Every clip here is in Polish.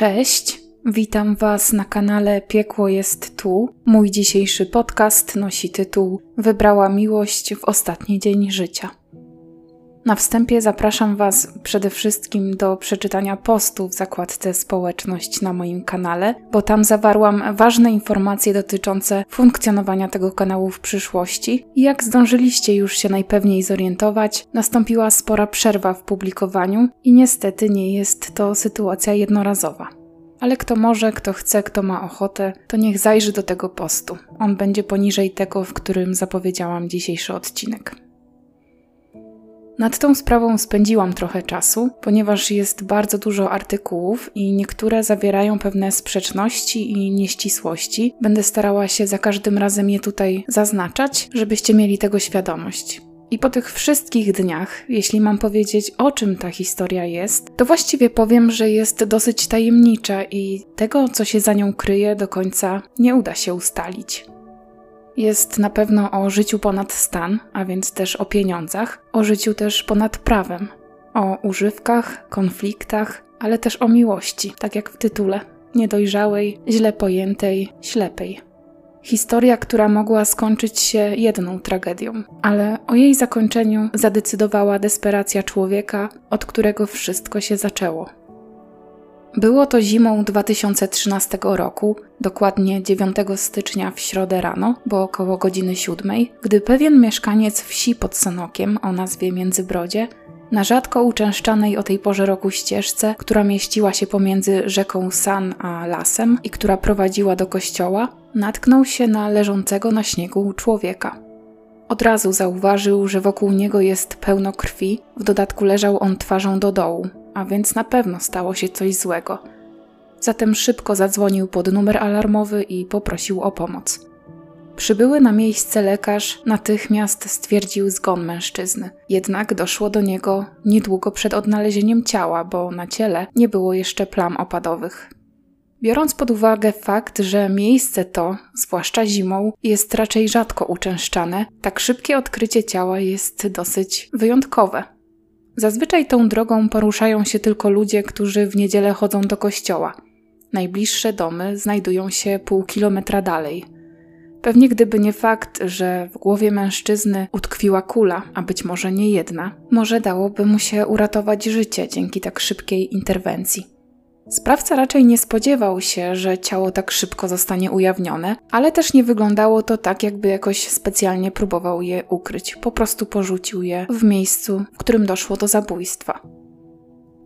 Cześć, witam Was na kanale Piekło jest tu. Mój dzisiejszy podcast nosi tytuł Wybrała miłość w ostatni dzień życia. Na wstępie zapraszam Was przede wszystkim do przeczytania postu w zakładce Społeczność na moim kanale, bo tam zawarłam ważne informacje dotyczące funkcjonowania tego kanału w przyszłości. I jak zdążyliście już się najpewniej zorientować, nastąpiła spora przerwa w publikowaniu i niestety nie jest to sytuacja jednorazowa. Ale kto może, kto chce, kto ma ochotę, to niech zajrzy do tego postu. On będzie poniżej tego, w którym zapowiedziałam dzisiejszy odcinek. Nad tą sprawą spędziłam trochę czasu, ponieważ jest bardzo dużo artykułów i niektóre zawierają pewne sprzeczności i nieścisłości. Będę starała się za każdym razem je tutaj zaznaczać, żebyście mieli tego świadomość. I po tych wszystkich dniach, jeśli mam powiedzieć, o czym ta historia jest, to właściwie powiem, że jest dosyć tajemnicza i tego, co się za nią kryje, do końca nie uda się ustalić. Jest na pewno o życiu ponad stan, a więc też o pieniądzach, o życiu też ponad prawem, o używkach, konfliktach, ale też o miłości, tak jak w tytule niedojrzałej, źle pojętej, ślepej. Historia, która mogła skończyć się jedną tragedią, ale o jej zakończeniu zadecydowała desperacja człowieka, od którego wszystko się zaczęło. Było to zimą 2013 roku, dokładnie 9 stycznia w środę rano, bo około godziny 7, gdy pewien mieszkaniec wsi pod Sanokiem o nazwie Międzybrodzie na rzadko uczęszczanej o tej porze roku ścieżce, która mieściła się pomiędzy rzeką San a lasem i która prowadziła do kościoła, natknął się na leżącego na śniegu człowieka. Od razu zauważył, że wokół niego jest pełno krwi, w dodatku leżał on twarzą do dołu, a więc na pewno stało się coś złego. Zatem szybko zadzwonił pod numer alarmowy i poprosił o pomoc. Przybyły na miejsce lekarz natychmiast stwierdził zgon mężczyzny. Jednak doszło do niego niedługo przed odnalezieniem ciała, bo na ciele nie było jeszcze plam opadowych. Biorąc pod uwagę fakt, że miejsce to, zwłaszcza zimą, jest raczej rzadko uczęszczane, tak szybkie odkrycie ciała jest dosyć wyjątkowe. Zazwyczaj tą drogą poruszają się tylko ludzie, którzy w niedzielę chodzą do kościoła. Najbliższe domy znajdują się pół kilometra dalej. Pewnie gdyby nie fakt, że w głowie mężczyzny utkwiła kula, a być może nie jedna, może dałoby mu się uratować życie dzięki tak szybkiej interwencji. Sprawca raczej nie spodziewał się, że ciało tak szybko zostanie ujawnione, ale też nie wyglądało to tak, jakby jakoś specjalnie próbował je ukryć. Po prostu porzucił je w miejscu, w którym doszło do zabójstwa.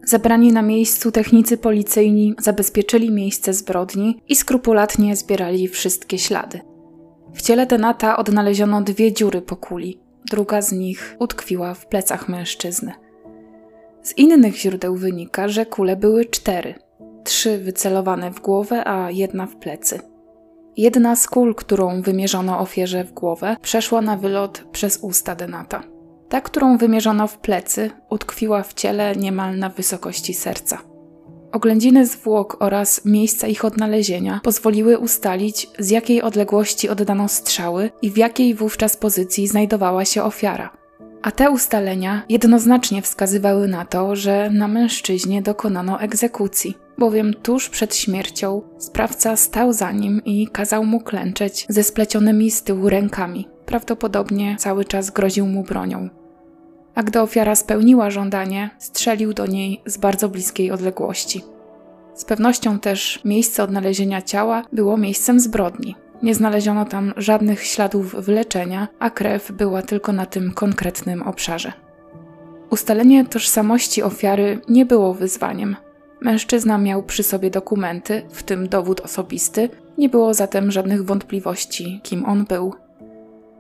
Zebrani na miejscu technicy policyjni zabezpieczyli miejsce zbrodni i skrupulatnie zbierali wszystkie ślady. W ciele Denata odnaleziono dwie dziury po kuli. Druga z nich utkwiła w plecach mężczyzny. Z innych źródeł wynika, że kule były cztery, trzy wycelowane w głowę, a jedna w plecy. Jedna z kul, którą wymierzono ofierze w głowę, przeszła na wylot przez usta Denata. Ta, którą wymierzono w plecy, utkwiła w ciele niemal na wysokości serca. Oględziny zwłok oraz miejsca ich odnalezienia pozwoliły ustalić, z jakiej odległości oddano strzały i w jakiej wówczas pozycji znajdowała się ofiara. A te ustalenia jednoznacznie wskazywały na to, że na mężczyźnie dokonano egzekucji bowiem tuż przed śmiercią sprawca stał za nim i kazał mu klęczeć ze splecionymi z tyłu rękami. Prawdopodobnie cały czas groził mu bronią. A gdy ofiara spełniła żądanie, strzelił do niej z bardzo bliskiej odległości. Z pewnością też miejsce odnalezienia ciała było miejscem zbrodni. Nie znaleziono tam żadnych śladów wyleczenia, a krew była tylko na tym konkretnym obszarze. Ustalenie tożsamości ofiary nie było wyzwaniem. Mężczyzna miał przy sobie dokumenty, w tym dowód osobisty, nie było zatem żadnych wątpliwości, kim on był.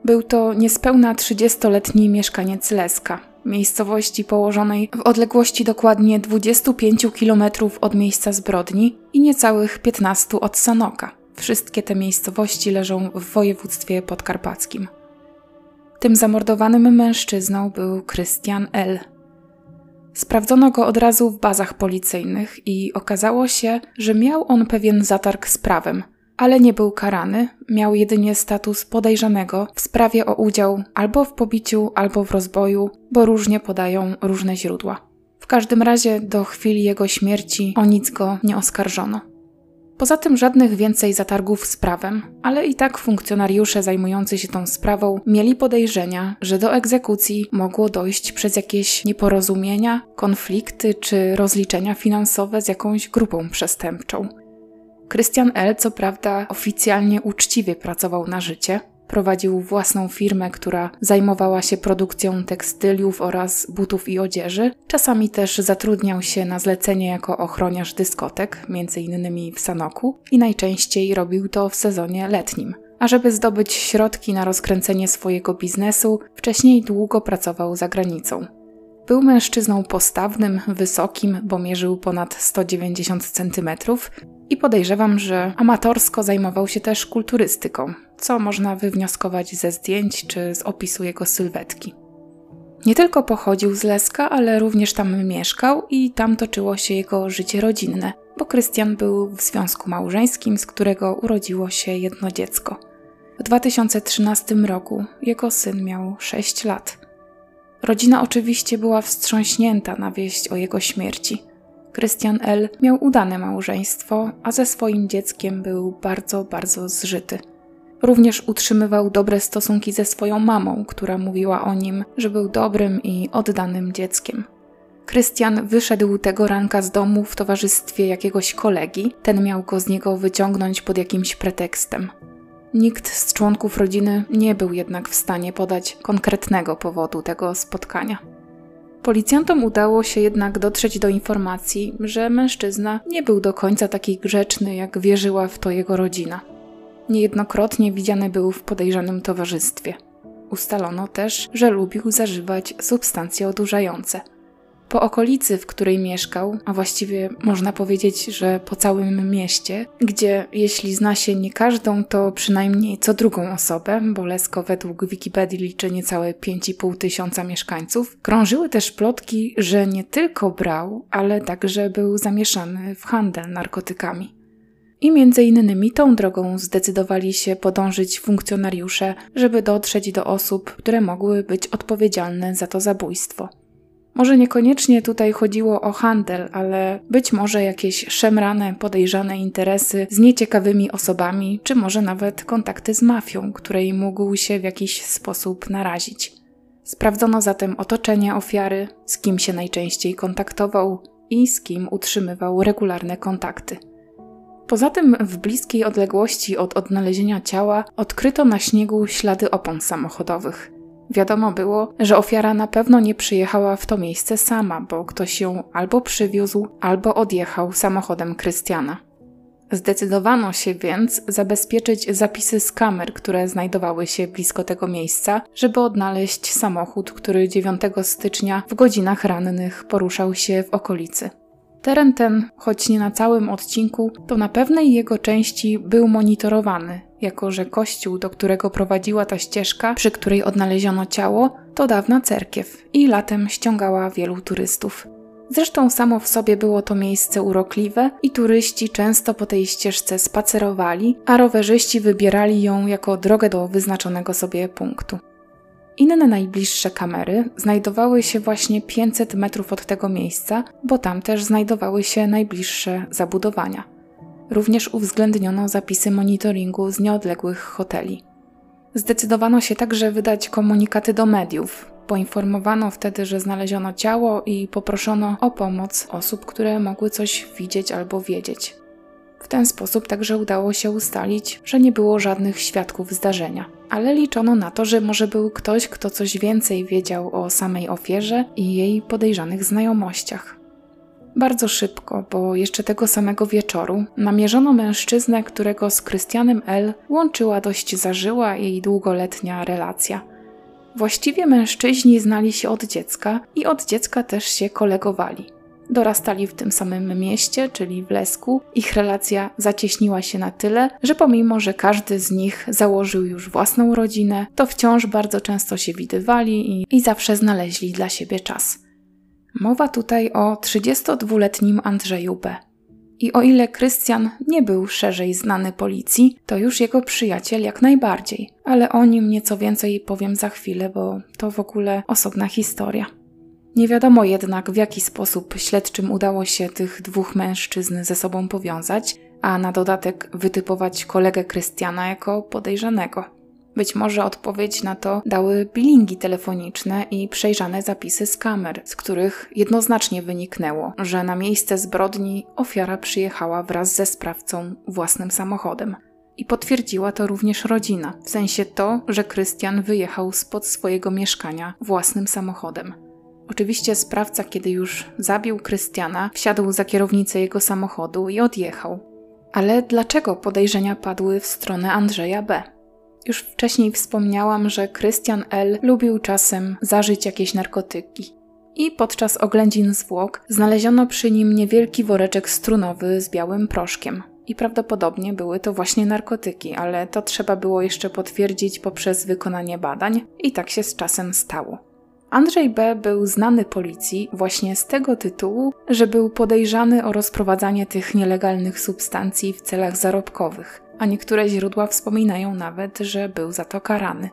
Był to niespełna 30-letni mieszkaniec Leska, miejscowości położonej w odległości dokładnie 25 km od miejsca zbrodni i niecałych 15 od Sanoka. Wszystkie te miejscowości leżą w województwie podkarpackim. Tym zamordowanym mężczyzną był Krystian L., Sprawdzono go od razu w bazach policyjnych i okazało się, że miał on pewien zatarg z prawem, ale nie był karany, miał jedynie status podejrzanego w sprawie o udział albo w pobiciu, albo w rozboju, bo różnie podają różne źródła. W każdym razie do chwili jego śmierci o nic go nie oskarżono. Poza tym żadnych więcej zatargów z prawem, ale i tak funkcjonariusze zajmujący się tą sprawą mieli podejrzenia, że do egzekucji mogło dojść przez jakieś nieporozumienia, konflikty czy rozliczenia finansowe z jakąś grupą przestępczą. Christian L. co prawda oficjalnie uczciwie pracował na życie, Prowadził własną firmę, która zajmowała się produkcją tekstyliów oraz butów i odzieży. Czasami też zatrudniał się na zlecenie jako ochroniarz dyskotek, m.in. w Sanoku, i najczęściej robił to w sezonie letnim. A żeby zdobyć środki na rozkręcenie swojego biznesu, wcześniej długo pracował za granicą. Był mężczyzną postawnym, wysokim, bo mierzył ponad 190 cm i podejrzewam, że amatorsko zajmował się też kulturystyką, co można wywnioskować ze zdjęć czy z opisu jego sylwetki. Nie tylko pochodził z Leska, ale również tam mieszkał i tam toczyło się jego życie rodzinne, bo Krystian był w związku małżeńskim, z którego urodziło się jedno dziecko. W 2013 roku jego syn miał 6 lat. Rodzina oczywiście była wstrząśnięta na wieść o jego śmierci. Krystian L. miał udane małżeństwo, a ze swoim dzieckiem był bardzo, bardzo zżyty. Również utrzymywał dobre stosunki ze swoją mamą, która mówiła o nim, że był dobrym i oddanym dzieckiem. Krystian wyszedł tego ranka z domu w towarzystwie jakiegoś kolegi, ten miał go z niego wyciągnąć pod jakimś pretekstem. Nikt z członków rodziny nie był jednak w stanie podać konkretnego powodu tego spotkania. Policjantom udało się jednak dotrzeć do informacji, że mężczyzna nie był do końca taki grzeczny, jak wierzyła w to jego rodzina. Niejednokrotnie widziany był w podejrzanym towarzystwie. Ustalono też, że lubił zażywać substancje odurzające – po okolicy, w której mieszkał, a właściwie można powiedzieć, że po całym mieście, gdzie jeśli zna się nie każdą, to przynajmniej co drugą osobę, bo Lesko według Wikipedii liczy niecałe 5,5 tysiąca mieszkańców, krążyły też plotki, że nie tylko brał, ale także był zamieszany w handel narkotykami. I między innymi tą drogą zdecydowali się podążyć funkcjonariusze, żeby dotrzeć do osób, które mogły być odpowiedzialne za to zabójstwo. Może niekoniecznie tutaj chodziło o handel, ale być może jakieś szemrane, podejrzane interesy z nieciekawymi osobami, czy może nawet kontakty z mafią, której mógł się w jakiś sposób narazić. Sprawdzono zatem otoczenie ofiary, z kim się najczęściej kontaktował i z kim utrzymywał regularne kontakty. Poza tym, w bliskiej odległości od odnalezienia ciała odkryto na śniegu ślady opon samochodowych. Wiadomo było, że ofiara na pewno nie przyjechała w to miejsce sama, bo ktoś ją albo przywiózł, albo odjechał samochodem Krystiana. Zdecydowano się więc zabezpieczyć zapisy z kamer, które znajdowały się blisko tego miejsca, żeby odnaleźć samochód, który 9 stycznia w godzinach rannych poruszał się w okolicy. Teren ten, choć nie na całym odcinku, to na pewnej jego części był monitorowany, jako że kościół, do którego prowadziła ta ścieżka, przy której odnaleziono ciało, to dawna cerkiew i latem ściągała wielu turystów. Zresztą samo w sobie było to miejsce urokliwe i turyści często po tej ścieżce spacerowali, a rowerzyści wybierali ją jako drogę do wyznaczonego sobie punktu. Inne najbliższe kamery znajdowały się właśnie 500 metrów od tego miejsca, bo tam też znajdowały się najbliższe zabudowania. Również uwzględniono zapisy monitoringu z nieodległych hoteli. Zdecydowano się także wydać komunikaty do mediów. Poinformowano wtedy, że znaleziono ciało i poproszono o pomoc osób, które mogły coś widzieć albo wiedzieć. W ten sposób także udało się ustalić, że nie było żadnych świadków zdarzenia, ale liczono na to, że może był ktoś, kto coś więcej wiedział o samej ofierze i jej podejrzanych znajomościach. Bardzo szybko, bo jeszcze tego samego wieczoru, namierzono mężczyznę, którego z Krystianem L. łączyła dość zażyła i długoletnia relacja. Właściwie mężczyźni znali się od dziecka i od dziecka też się kolegowali. Dorastali w tym samym mieście, czyli w Lesku. Ich relacja zacieśniła się na tyle, że pomimo, że każdy z nich założył już własną rodzinę, to wciąż bardzo często się widywali i, i zawsze znaleźli dla siebie czas. Mowa tutaj o 32-letnim Andrzeju B. I o ile Krystian nie był szerzej znany policji, to już jego przyjaciel jak najbardziej, ale o nim nieco więcej powiem za chwilę, bo to w ogóle osobna historia. Nie wiadomo jednak, w jaki sposób śledczym udało się tych dwóch mężczyzn ze sobą powiązać, a na dodatek wytypować kolegę Krystiana jako podejrzanego. Być może odpowiedź na to dały bilingi telefoniczne i przejrzane zapisy z kamer, z których jednoznacznie wyniknęło, że na miejsce zbrodni ofiara przyjechała wraz ze sprawcą własnym samochodem. I potwierdziła to również rodzina, w sensie to, że Krystian wyjechał spod swojego mieszkania własnym samochodem. Oczywiście sprawca, kiedy już zabił Krystiana, wsiadł za kierownicę jego samochodu i odjechał. Ale dlaczego podejrzenia padły w stronę Andrzeja B? Już wcześniej wspomniałam, że Krystian L. lubił czasem zażyć jakieś narkotyki. I podczas oględzin zwłok znaleziono przy nim niewielki woreczek strunowy z białym proszkiem. I prawdopodobnie były to właśnie narkotyki, ale to trzeba było jeszcze potwierdzić poprzez wykonanie badań, i tak się z czasem stało. Andrzej B. był znany policji właśnie z tego tytułu, że był podejrzany o rozprowadzanie tych nielegalnych substancji w celach zarobkowych a niektóre źródła wspominają nawet, że był za to karany.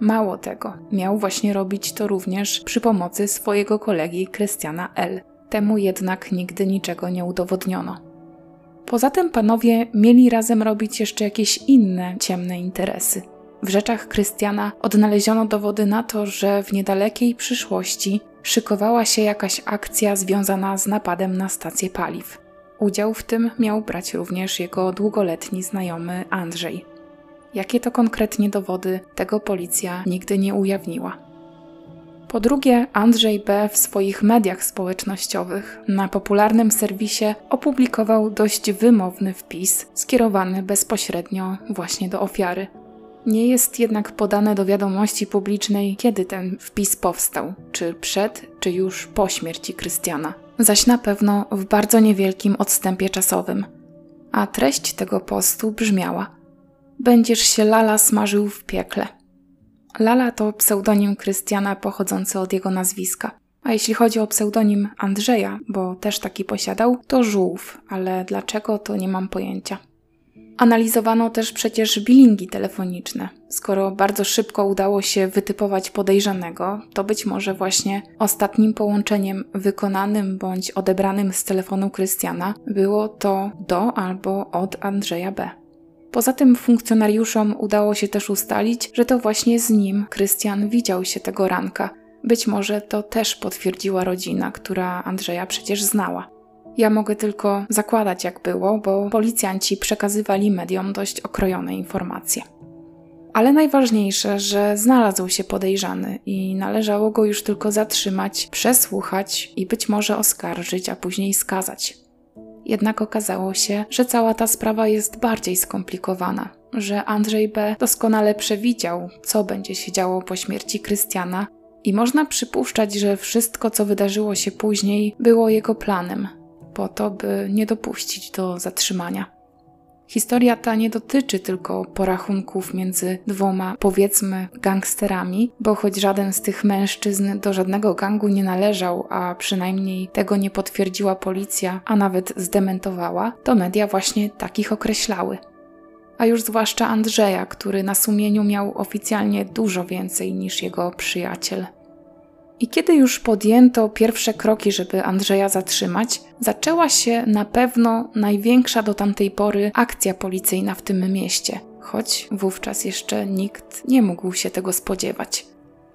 Mało tego, miał właśnie robić to również przy pomocy swojego kolegi Krystiana L. Temu jednak nigdy niczego nie udowodniono. Poza tym panowie mieli razem robić jeszcze jakieś inne ciemne interesy. W rzeczach Krystiana odnaleziono dowody na to, że w niedalekiej przyszłości szykowała się jakaś akcja związana z napadem na stację paliw. Udział w tym miał brać również jego długoletni znajomy Andrzej. Jakie to konkretnie dowody, tego policja nigdy nie ujawniła. Po drugie, Andrzej B. w swoich mediach społecznościowych na popularnym serwisie opublikował dość wymowny wpis skierowany bezpośrednio właśnie do ofiary. Nie jest jednak podane do wiadomości publicznej, kiedy ten wpis powstał, czy przed, czy już po śmierci Krystiana zaś na pewno w bardzo niewielkim odstępie czasowym. A treść tego postu brzmiała: Będziesz się Lala smażył w piekle. Lala to pseudonim Krystiana pochodzący od jego nazwiska. A jeśli chodzi o pseudonim Andrzeja, bo też taki posiadał, to żółw, ale dlaczego to nie mam pojęcia. Analizowano też przecież bilingi telefoniczne. Skoro bardzo szybko udało się wytypować podejrzanego, to być może właśnie ostatnim połączeniem wykonanym bądź odebranym z telefonu Krystiana było to do albo od Andrzeja B. Poza tym funkcjonariuszom udało się też ustalić, że to właśnie z nim Krystian widział się tego ranka. Być może to też potwierdziła rodzina, która Andrzeja przecież znała. Ja mogę tylko zakładać, jak było, bo policjanci przekazywali mediom dość okrojone informacje. Ale najważniejsze, że znalazł się podejrzany i należało go już tylko zatrzymać, przesłuchać i być może oskarżyć, a później skazać. Jednak okazało się, że cała ta sprawa jest bardziej skomplikowana, że Andrzej B. doskonale przewidział, co będzie się działo po śmierci Krystiana, i można przypuszczać, że wszystko, co wydarzyło się później, było jego planem, po to, by nie dopuścić do zatrzymania. Historia ta nie dotyczy tylko porachunków między dwoma, powiedzmy, gangsterami, bo choć żaden z tych mężczyzn do żadnego gangu nie należał, a przynajmniej tego nie potwierdziła policja, a nawet zdementowała, to media właśnie takich określały. A już zwłaszcza Andrzeja, który na sumieniu miał oficjalnie dużo więcej niż jego przyjaciel. I kiedy już podjęto pierwsze kroki, żeby Andrzeja zatrzymać, zaczęła się na pewno największa do tamtej pory akcja policyjna w tym mieście, choć wówczas jeszcze nikt nie mógł się tego spodziewać.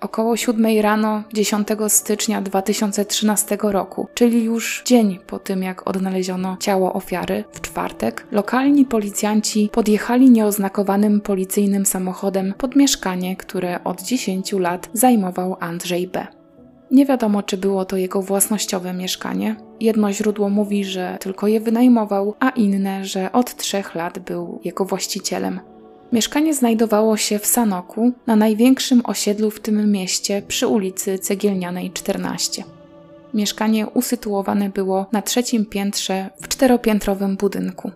Około 7 rano 10 stycznia 2013 roku, czyli już dzień po tym, jak odnaleziono ciało ofiary, w czwartek, lokalni policjanci podjechali nieoznakowanym policyjnym samochodem pod mieszkanie, które od 10 lat zajmował Andrzej B. Nie wiadomo, czy było to jego własnościowe mieszkanie. Jedno źródło mówi, że tylko je wynajmował, a inne, że od trzech lat był jego właścicielem. Mieszkanie znajdowało się w Sanoku, na największym osiedlu w tym mieście przy ulicy Cegielnianej 14. Mieszkanie usytuowane było na trzecim piętrze w czteropiętrowym budynku.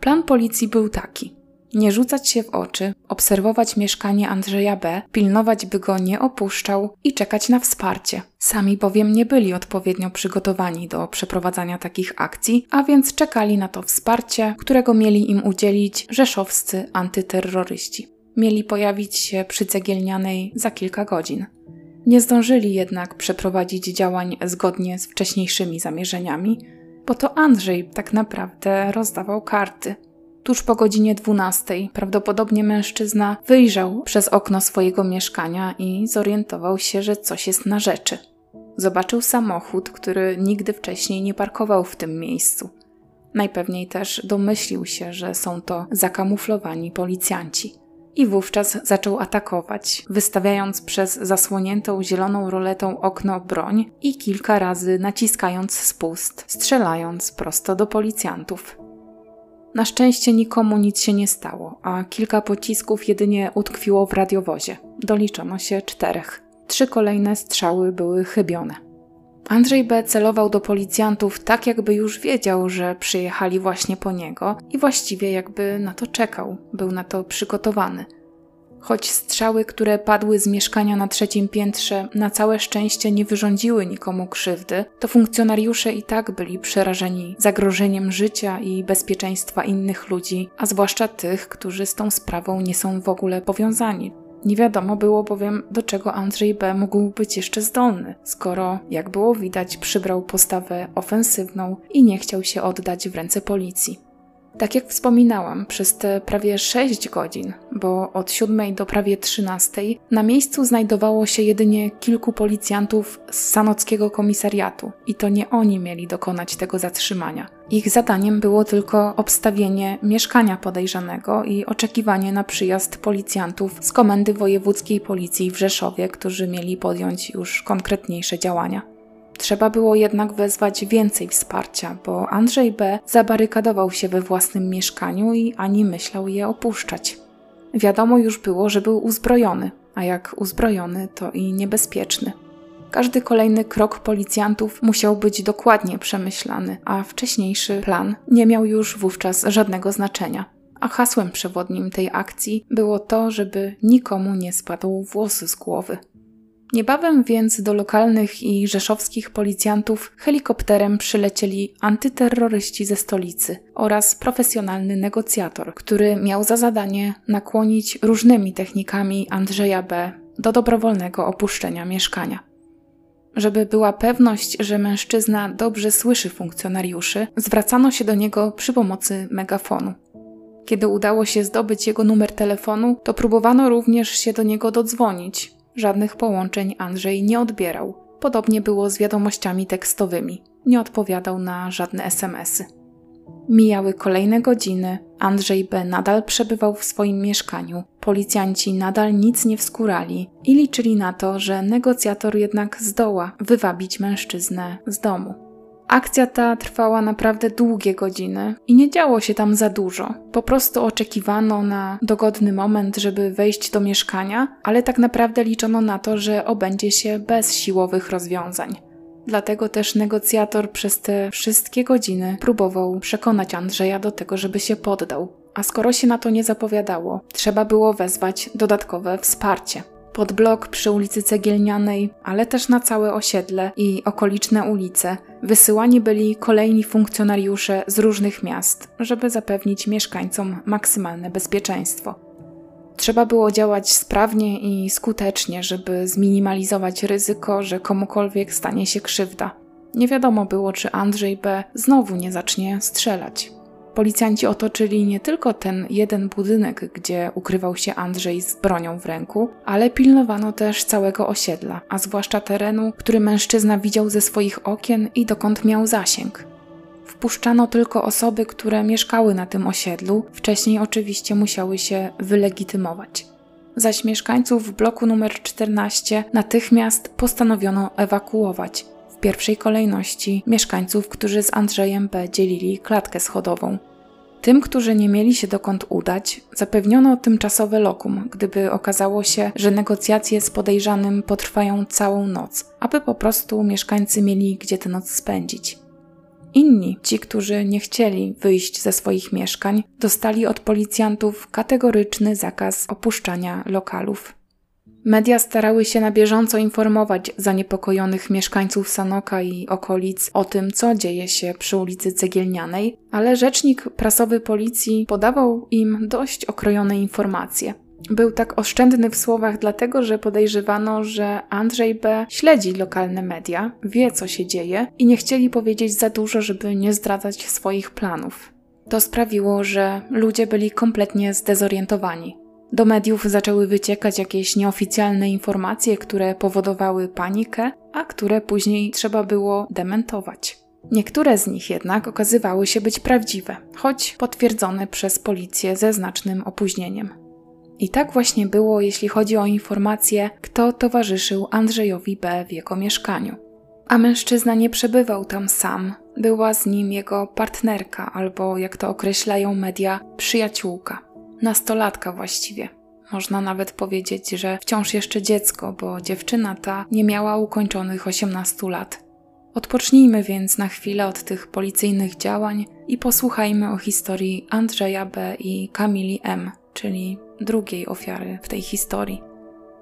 Plan policji był taki: nie rzucać się w oczy, obserwować mieszkanie Andrzeja B., pilnować, by go nie opuszczał i czekać na wsparcie. Sami bowiem nie byli odpowiednio przygotowani do przeprowadzania takich akcji, a więc czekali na to wsparcie, którego mieli im udzielić rzeszowscy antyterroryści. Mieli pojawić się przy cegielnianej za kilka godzin. Nie zdążyli jednak przeprowadzić działań zgodnie z wcześniejszymi zamierzeniami, bo to Andrzej tak naprawdę rozdawał karty. Tuż po godzinie 12 prawdopodobnie mężczyzna wyjrzał przez okno swojego mieszkania i zorientował się, że coś jest na rzeczy. Zobaczył samochód, który nigdy wcześniej nie parkował w tym miejscu. Najpewniej też domyślił się, że są to zakamuflowani policjanci. I wówczas zaczął atakować, wystawiając przez zasłoniętą zieloną roletą okno broń i kilka razy naciskając spust, strzelając prosto do policjantów. Na szczęście nikomu nic się nie stało, a kilka pocisków jedynie utkwiło w radiowozie. Doliczono się czterech. Trzy kolejne strzały były chybione. Andrzej B. celował do policjantów tak, jakby już wiedział, że przyjechali właśnie po niego i właściwie jakby na to czekał, był na to przygotowany. Choć strzały, które padły z mieszkania na trzecim piętrze, na całe szczęście nie wyrządziły nikomu krzywdy, to funkcjonariusze i tak byli przerażeni zagrożeniem życia i bezpieczeństwa innych ludzi, a zwłaszcza tych, którzy z tą sprawą nie są w ogóle powiązani. Nie wiadomo było bowiem, do czego Andrzej B. mógł być jeszcze zdolny, skoro, jak było widać, przybrał postawę ofensywną i nie chciał się oddać w ręce policji. Tak jak wspominałam, przez te prawie 6 godzin, bo od 7 do prawie 13, na miejscu znajdowało się jedynie kilku policjantów z sanockiego komisariatu i to nie oni mieli dokonać tego zatrzymania. Ich zadaniem było tylko obstawienie mieszkania podejrzanego i oczekiwanie na przyjazd policjantów z Komendy Wojewódzkiej Policji w Rzeszowie, którzy mieli podjąć już konkretniejsze działania. Trzeba było jednak wezwać więcej wsparcia, bo Andrzej B. zabarykadował się we własnym mieszkaniu i ani myślał je opuszczać. Wiadomo już było, że był uzbrojony, a jak uzbrojony, to i niebezpieczny. Każdy kolejny krok policjantów musiał być dokładnie przemyślany, a wcześniejszy plan nie miał już wówczas żadnego znaczenia. A hasłem przewodnim tej akcji było to, żeby nikomu nie spadł włos z głowy. Niebawem więc do lokalnych i rzeszowskich policjantów helikopterem przylecieli antyterroryści ze stolicy oraz profesjonalny negocjator, który miał za zadanie nakłonić różnymi technikami Andrzeja B. do dobrowolnego opuszczenia mieszkania. Żeby była pewność, że mężczyzna dobrze słyszy funkcjonariuszy, zwracano się do niego przy pomocy megafonu. Kiedy udało się zdobyć jego numer telefonu, to próbowano również się do niego dodzwonić, Żadnych połączeń Andrzej nie odbierał. Podobnie było z wiadomościami tekstowymi. Nie odpowiadał na żadne SMSy. Mijały kolejne godziny. Andrzej B. nadal przebywał w swoim mieszkaniu. Policjanci nadal nic nie wskurali i liczyli na to, że negocjator jednak zdoła wywabić mężczyznę z domu. Akcja ta trwała naprawdę długie godziny i nie działo się tam za dużo. Po prostu oczekiwano na dogodny moment, żeby wejść do mieszkania, ale tak naprawdę liczono na to, że obędzie się bez siłowych rozwiązań. Dlatego też negocjator przez te wszystkie godziny próbował przekonać Andrzeja do tego, żeby się poddał. A skoro się na to nie zapowiadało, trzeba było wezwać dodatkowe wsparcie pod blok przy ulicy Cegielnianej, ale też na całe osiedle i okoliczne ulice, wysyłani byli kolejni funkcjonariusze z różnych miast, żeby zapewnić mieszkańcom maksymalne bezpieczeństwo. Trzeba było działać sprawnie i skutecznie, żeby zminimalizować ryzyko, że komukolwiek stanie się krzywda. Nie wiadomo było, czy Andrzej B. znowu nie zacznie strzelać. Policjanci otoczyli nie tylko ten jeden budynek, gdzie ukrywał się Andrzej z bronią w ręku, ale pilnowano też całego osiedla, a zwłaszcza terenu, który mężczyzna widział ze swoich okien i dokąd miał zasięg. Wpuszczano tylko osoby, które mieszkały na tym osiedlu, wcześniej oczywiście musiały się wylegitymować. Zaś mieszkańców bloku numer 14 natychmiast postanowiono ewakuować, w pierwszej kolejności mieszkańców, którzy z Andrzejem B. dzielili klatkę schodową. Tym, którzy nie mieli się dokąd udać, zapewniono tymczasowe lokum, gdyby okazało się, że negocjacje z podejrzanym potrwają całą noc, aby po prostu mieszkańcy mieli gdzie tę noc spędzić. Inni, ci, którzy nie chcieli wyjść ze swoich mieszkań, dostali od policjantów kategoryczny zakaz opuszczania lokalów. Media starały się na bieżąco informować zaniepokojonych mieszkańców Sanoka i okolic o tym, co dzieje się przy ulicy Cegielnianej, ale rzecznik prasowy policji podawał im dość okrojone informacje. Był tak oszczędny w słowach, dlatego że podejrzewano, że Andrzej B. śledzi lokalne media, wie co się dzieje i nie chcieli powiedzieć za dużo, żeby nie zdradzać swoich planów. To sprawiło, że ludzie byli kompletnie zdezorientowani. Do mediów zaczęły wyciekać jakieś nieoficjalne informacje, które powodowały panikę, a które później trzeba było dementować. Niektóre z nich jednak okazywały się być prawdziwe, choć potwierdzone przez policję ze znacznym opóźnieniem. I tak właśnie było, jeśli chodzi o informacje, kto towarzyszył Andrzejowi B. w jego mieszkaniu. A mężczyzna nie przebywał tam sam, była z nim jego partnerka, albo jak to określają media, przyjaciółka. Nastolatka właściwie. Można nawet powiedzieć, że wciąż jeszcze dziecko, bo dziewczyna ta nie miała ukończonych 18 lat. Odpocznijmy więc na chwilę od tych policyjnych działań i posłuchajmy o historii Andrzeja B. i Kamili M., czyli drugiej ofiary w tej historii.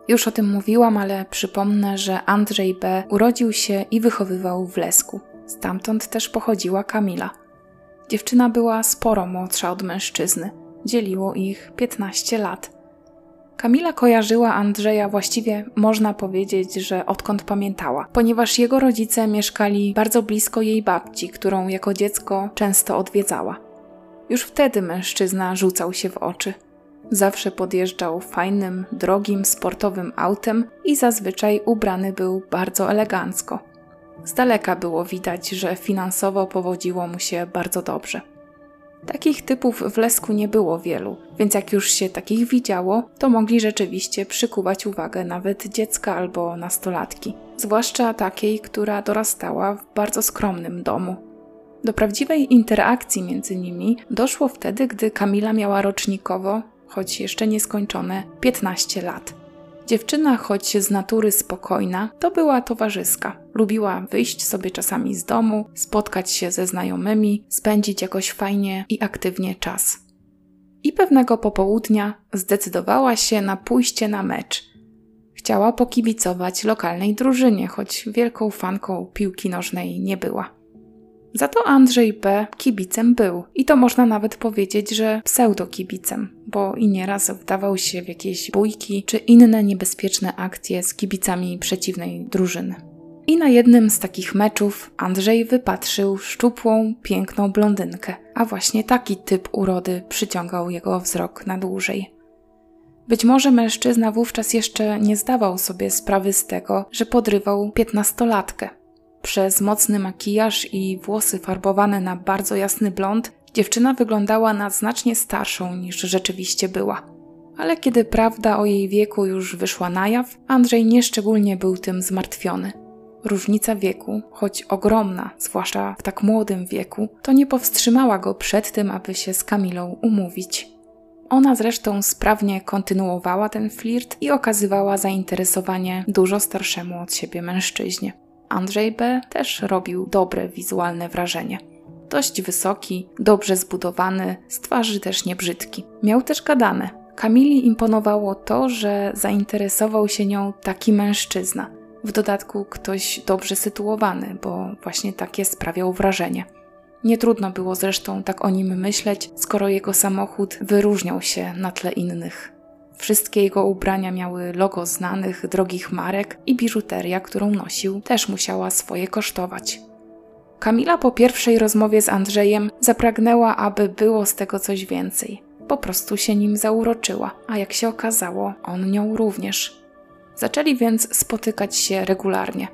Już o tym mówiłam, ale przypomnę, że Andrzej B. urodził się i wychowywał w Lesku. Stamtąd też pochodziła Kamila. Dziewczyna była sporo młodsza od mężczyzny. Dzieliło ich 15 lat. Kamila kojarzyła Andrzeja właściwie można powiedzieć, że odkąd pamiętała, ponieważ jego rodzice mieszkali bardzo blisko jej babci, którą jako dziecko często odwiedzała. Już wtedy mężczyzna rzucał się w oczy. Zawsze podjeżdżał fajnym, drogim, sportowym autem i zazwyczaj ubrany był bardzo elegancko. Z daleka było widać, że finansowo powodziło mu się bardzo dobrze. Takich typów w Lesku nie było wielu, więc jak już się takich widziało, to mogli rzeczywiście przykuwać uwagę nawet dziecka albo nastolatki, zwłaszcza takiej, która dorastała w bardzo skromnym domu. Do prawdziwej interakcji między nimi doszło wtedy, gdy Kamila miała rocznikowo, choć jeszcze nieskończone, 15 lat. Dziewczyna, choć z natury spokojna, to była towarzyska. Lubiła wyjść sobie czasami z domu, spotkać się ze znajomymi, spędzić jakoś fajnie i aktywnie czas. I pewnego popołudnia zdecydowała się na pójście na mecz. Chciała pokibicować lokalnej drużynie, choć wielką fanką piłki nożnej nie była. Za to Andrzej B. kibicem był i to można nawet powiedzieć, że pseudo-kibicem, bo i nieraz wdawał się w jakieś bójki czy inne niebezpieczne akcje z kibicami przeciwnej drużyny. I na jednym z takich meczów Andrzej wypatrzył szczupłą, piękną blondynkę, a właśnie taki typ urody przyciągał jego wzrok na dłużej. Być może mężczyzna wówczas jeszcze nie zdawał sobie sprawy z tego, że podrywał piętnastolatkę, przez mocny makijaż i włosy farbowane na bardzo jasny blond, dziewczyna wyglądała na znacznie starszą niż rzeczywiście była. Ale kiedy prawda o jej wieku już wyszła na jaw, Andrzej nieszczególnie był tym zmartwiony. Różnica wieku, choć ogromna, zwłaszcza w tak młodym wieku, to nie powstrzymała go przed tym, aby się z Kamilą umówić. Ona zresztą sprawnie kontynuowała ten flirt i okazywała zainteresowanie dużo starszemu od siebie mężczyźnie. Andrzej B. też robił dobre wizualne wrażenie. Dość wysoki, dobrze zbudowany, z twarzy też niebrzydki. Miał też gadane. Kamili imponowało to, że zainteresował się nią taki mężczyzna. W dodatku ktoś dobrze sytuowany, bo właśnie takie sprawiał wrażenie. Nie trudno było zresztą tak o nim myśleć, skoro jego samochód wyróżniał się na tle innych. Wszystkie jego ubrania miały logo znanych, drogich marek i biżuteria, którą nosił, też musiała swoje kosztować. Kamila po pierwszej rozmowie z Andrzejem zapragnęła, aby było z tego coś więcej. Po prostu się nim zauroczyła, a jak się okazało, on nią również. Zaczęli więc spotykać się regularnie.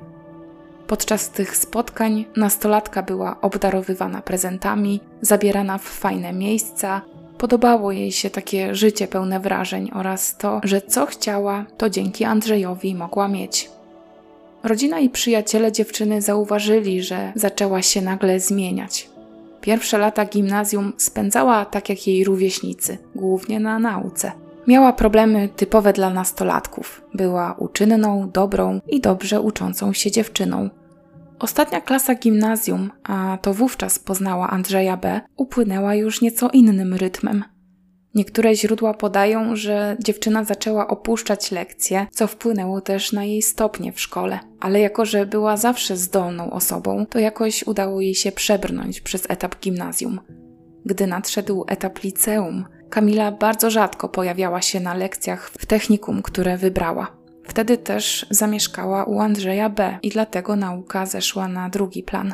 Podczas tych spotkań nastolatka była obdarowywana prezentami, zabierana w fajne miejsca, Podobało jej się takie życie pełne wrażeń oraz to, że co chciała, to dzięki Andrzejowi mogła mieć. Rodzina i przyjaciele dziewczyny zauważyli, że zaczęła się nagle zmieniać. Pierwsze lata gimnazjum spędzała tak jak jej rówieśnicy, głównie na nauce. Miała problemy typowe dla nastolatków. Była uczynną, dobrą i dobrze uczącą się dziewczyną. Ostatnia klasa gimnazjum, a to wówczas poznała Andrzeja B., upłynęła już nieco innym rytmem. Niektóre źródła podają, że dziewczyna zaczęła opuszczać lekcje, co wpłynęło też na jej stopnie w szkole, ale jako że była zawsze zdolną osobą, to jakoś udało jej się przebrnąć przez etap gimnazjum. Gdy nadszedł etap liceum, Kamila bardzo rzadko pojawiała się na lekcjach w technikum, które wybrała. Wtedy też zamieszkała u Andrzeja B. i dlatego nauka zeszła na drugi plan.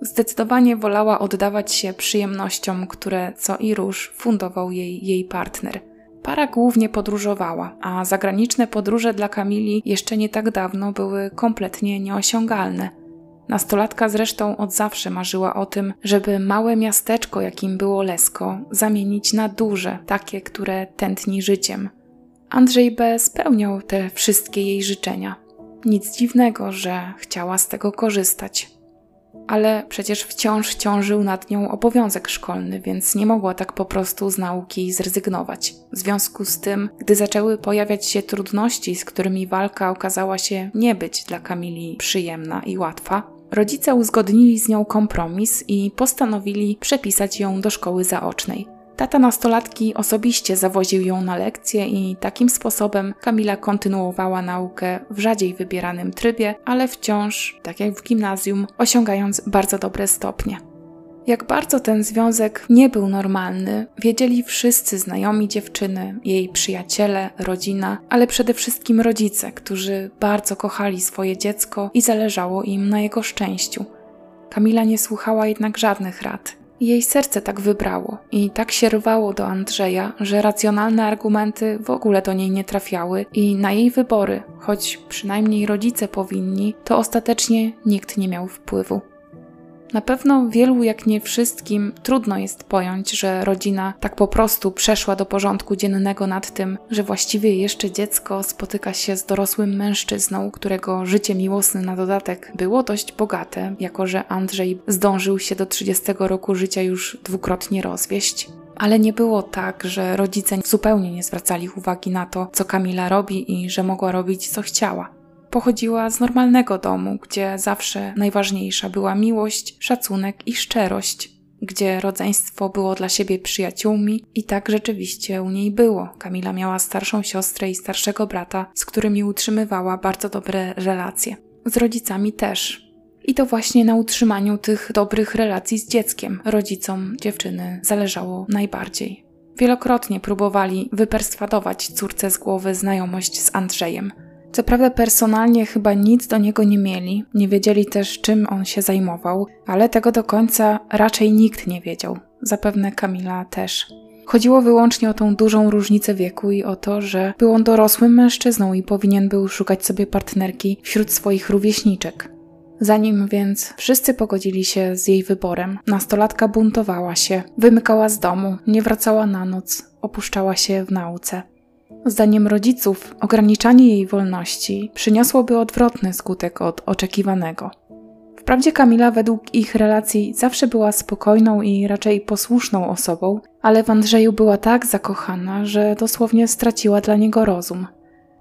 Zdecydowanie wolała oddawać się przyjemnościom, które co i róż fundował jej jej partner. Para głównie podróżowała, a zagraniczne podróże dla Kamili jeszcze nie tak dawno były kompletnie nieosiągalne. Nastolatka zresztą od zawsze marzyła o tym, żeby małe miasteczko, jakim było Lesko, zamienić na duże, takie, które tętni życiem. Andrzej B. spełniał te wszystkie jej życzenia. Nic dziwnego, że chciała z tego korzystać ale przecież wciąż ciążył nad nią obowiązek szkolny, więc nie mogła tak po prostu z nauki zrezygnować. W związku z tym, gdy zaczęły pojawiać się trudności, z którymi walka okazała się nie być dla Kamili przyjemna i łatwa, rodzice uzgodnili z nią kompromis i postanowili przepisać ją do szkoły zaocznej. Tata nastolatki osobiście zawoził ją na lekcje i takim sposobem Kamila kontynuowała naukę w rzadziej wybieranym trybie, ale wciąż, tak jak w gimnazjum, osiągając bardzo dobre stopnie. Jak bardzo ten związek nie był normalny, wiedzieli wszyscy znajomi dziewczyny, jej przyjaciele, rodzina, ale przede wszystkim rodzice, którzy bardzo kochali swoje dziecko i zależało im na jego szczęściu. Kamila nie słuchała jednak żadnych rad jej serce tak wybrało i tak się rwało do Andrzeja, że racjonalne argumenty w ogóle do niej nie trafiały i na jej wybory, choć przynajmniej rodzice powinni, to ostatecznie nikt nie miał wpływu. Na pewno wielu, jak nie wszystkim, trudno jest pojąć, że rodzina tak po prostu przeszła do porządku dziennego nad tym, że właściwie jeszcze dziecko spotyka się z dorosłym mężczyzną, którego życie miłosne na dodatek było dość bogate, jako że Andrzej zdążył się do 30 roku życia już dwukrotnie rozwieść. Ale nie było tak, że rodzice zupełnie nie zwracali uwagi na to, co Kamila robi i że mogła robić, co chciała. Pochodziła z normalnego domu, gdzie zawsze najważniejsza była miłość, szacunek i szczerość, gdzie rodzeństwo było dla siebie przyjaciółmi i tak rzeczywiście u niej było. Kamila miała starszą siostrę i starszego brata, z którymi utrzymywała bardzo dobre relacje. Z rodzicami też. I to właśnie na utrzymaniu tych dobrych relacji z dzieckiem rodzicom dziewczyny zależało najbardziej. Wielokrotnie próbowali wyperswadować córce z głowy znajomość z Andrzejem, co prawda personalnie chyba nic do niego nie mieli, nie wiedzieli też czym on się zajmował, ale tego do końca raczej nikt nie wiedział. Zapewne Kamila też. Chodziło wyłącznie o tą dużą różnicę wieku i o to, że był on dorosłym mężczyzną i powinien był szukać sobie partnerki wśród swoich rówieśniczek. Zanim więc wszyscy pogodzili się z jej wyborem, nastolatka buntowała się, wymykała z domu, nie wracała na noc, opuszczała się w nauce. Zdaniem rodziców, ograniczanie jej wolności przyniosłoby odwrotny skutek od oczekiwanego. Wprawdzie Kamila według ich relacji zawsze była spokojną i raczej posłuszną osobą, ale w Andrzeju była tak zakochana, że dosłownie straciła dla niego rozum.